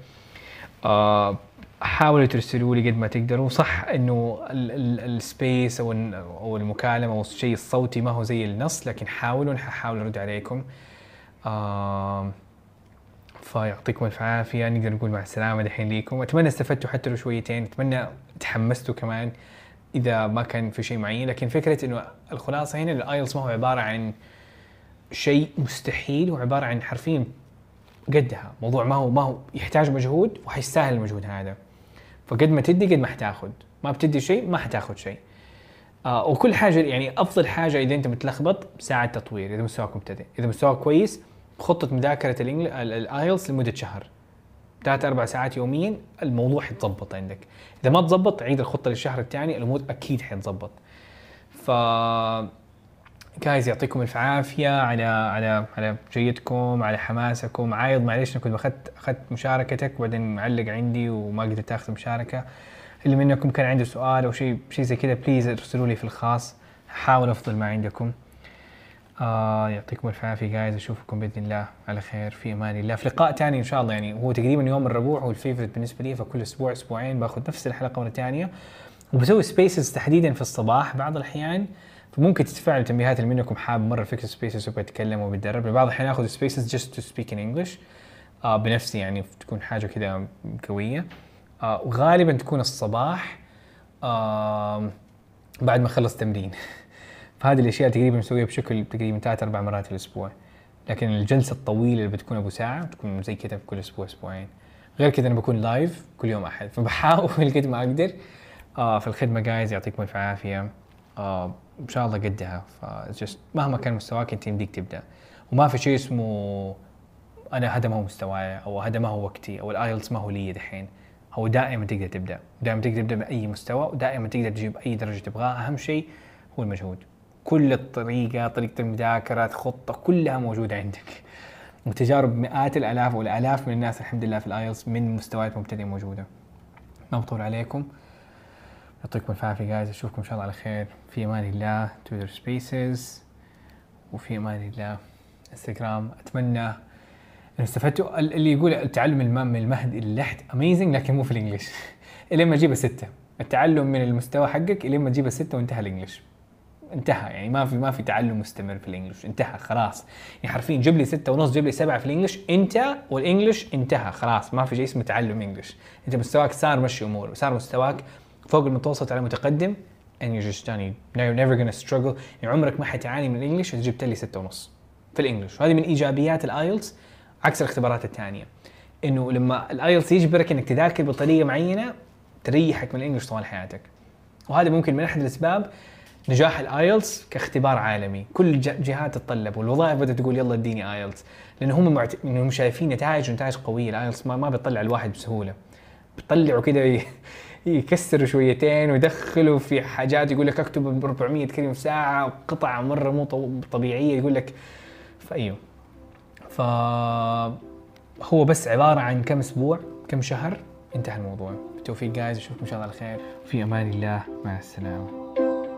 حاولوا ترسلوا لي قد ما تقدروا. صح إنه ال space أو ال- أو المكالمة أو الشيء الصوتي ما هو زي النص لكن حاولوا حاول أرد عليكم. فيعطيكم الف عافية نقدر نقول مع السلامة دحين ليكم. أتمنى استفدتوا حتى لو شويتين أتمنى تحمستوا كمان إذا ما كان في شيء معين. لكن فكرة إنه الخلاصة هنا الايلتس ما هو عبارة عن شيء مستحيل هو عبارة عن حرفيا قدها. موضوع ما هو ما هو يحتاج مجهود وحيستاهل المجهود هذا. فقد ما تدي قد ما حتاخذ ما بتدي شيء ما حتاخذ شيء. آه وكل حاجة يعني أفضل حاجة إذا أنت متلخبط ساعة تطوير إذا مستواك مبتدئ. إذا مستواك كويس خطة مذاكرة ال IELTS لمدة شهر. ثلاث أربع ساعات يوميا الموضوع حيتظبط عندك. إذا ما تظبط عيد الخطة للشهر الثاني الأمور أكيد حتظبط ف guys يعطيكم الف عافية على على على جيتكم على حماسكم. عايض معلش أنا كنت اخذت أخذت مشاركتك وبعدين معلق عندي وما قدرت أخذ مشاركة. اللي منكم كان عنده سؤال أو شيء شيء زي كذا please ارسلوا لي في الخاص. حاول أفضل ما عندكم. آه يعطيكم الف عافية guys أشوفكم بإذن الله على خير في أمان الله. في لقاء ثاني إن شاء الله يعني هو تقريبا يوم الربوع هو ال favorite بالنسبة لي فكل أسبوع أسبوعين باخذ نفس الحلقة مرة ثانية وبسوي spaces تحديدا في الصباح بعض الأحيان فممكن تتفاعلوا تنبيهات اللي منكم حاب مرة فكره spaces وبيتكلم يتكلم وبيتدرب بعض الأحيان آخذ spaces just to speak in English بنفسي يعني تكون حاجة كذا قوية. آه وغالبا تكون الصباح آه بعد ما أخلص تمرين. فهذه الأشياء تقريبا مسويها بشكل تقريبا ثلاث أربع مرات في الأسبوع. لكن الجلسة الطويلة اللي بتكون أبو ساعة بتكون زي كذا في كل أسبوع أسبوعين. غير كذا أنا بكون live كل يوم أحد. فبحاول قد ما أقدر. آه في الخدمة guys يعطيكم الف عافية. آه إن شاء الله قدها. ف just مهما كان مستواك أنت يمديك تبدأ. وما في شيء اسمه أنا هذا ما هو مستواي أو هذا ما هو وقتي أو ال IELTS ما هو لي دحين. هو دائما تقدر تبدأ. دائما تقدر تبدأ بأي مستوى ودائما تقدر تجيب أي درجة تبغاها. أهم شيء هو المجهود. كل الطريقة طريقة المذاكرة خطه كلها موجودة عندك. وتجارب مئات الآلاف والآلاف من الناس الحمد لله في ال IELTS من مستويات مبتدئة موجودة. ما بطول عليكم. يعطيكم الف عافيه guys أشوفكم إن شاء الله على خير. في أمان الله. تويتر spaces وفي أمان الله. انستغرام أتمنى إن استفدتوا. ال- اللي يقول التعلم من المهد إلى اللحد amazing لكن مو في ال English. الين ما تجيب الستة. التعلم من المستوى حقك الين ما تجيب الستة وانتهى ال English. انتهى يعني ما في ما في تعلم مستمر في ال English انتهى خلاص. يعني حرفيا جيب لي ستة ونص جيب لي سبعة في ال English انت وال English انتهى خلاص. ما في شيء اسمه تعلم English. انت مستواك صار مشي أمور صار مستواك فوق المتوسط على متقدم and you're just done. You're never gonna struggle. يعني عمرك ما حتعاني من ال English إذا جبت لي ستة ونص في ال English. وهذه من إيجابيات ال IELTS عكس الاختبارات الثانية. إنه لما ال IELTS يجبرك إنك تذاكر بطريقة معينة تريحك من ال English طوال حياتك. وهذا ممكن من أحد الأسباب نجاح ال IELTS كاختبار عالمي. كل ج- جهات تتطلب والوظائف بدأت تقول يلا اديني IELTS. لأن هم معت... إنهم شايفين نتائج ونتائج قوية. ال IELTS ما, ما بيطلع الواحد بسهولة. بيطلعوا كده ي... يكسروا شويتين ويدخلوا في حاجات يقول لك اكتب 400 كلمة في ساعة وقطع مرة مو طبيعية يقول لك. فأيوه. ف هو بس عبارة عن كم أسبوع كم شهر انتهى الموضوع. بالتوفيق guys أشوفكم إن شاء الله على خير. في أمان الله. مع السلامة.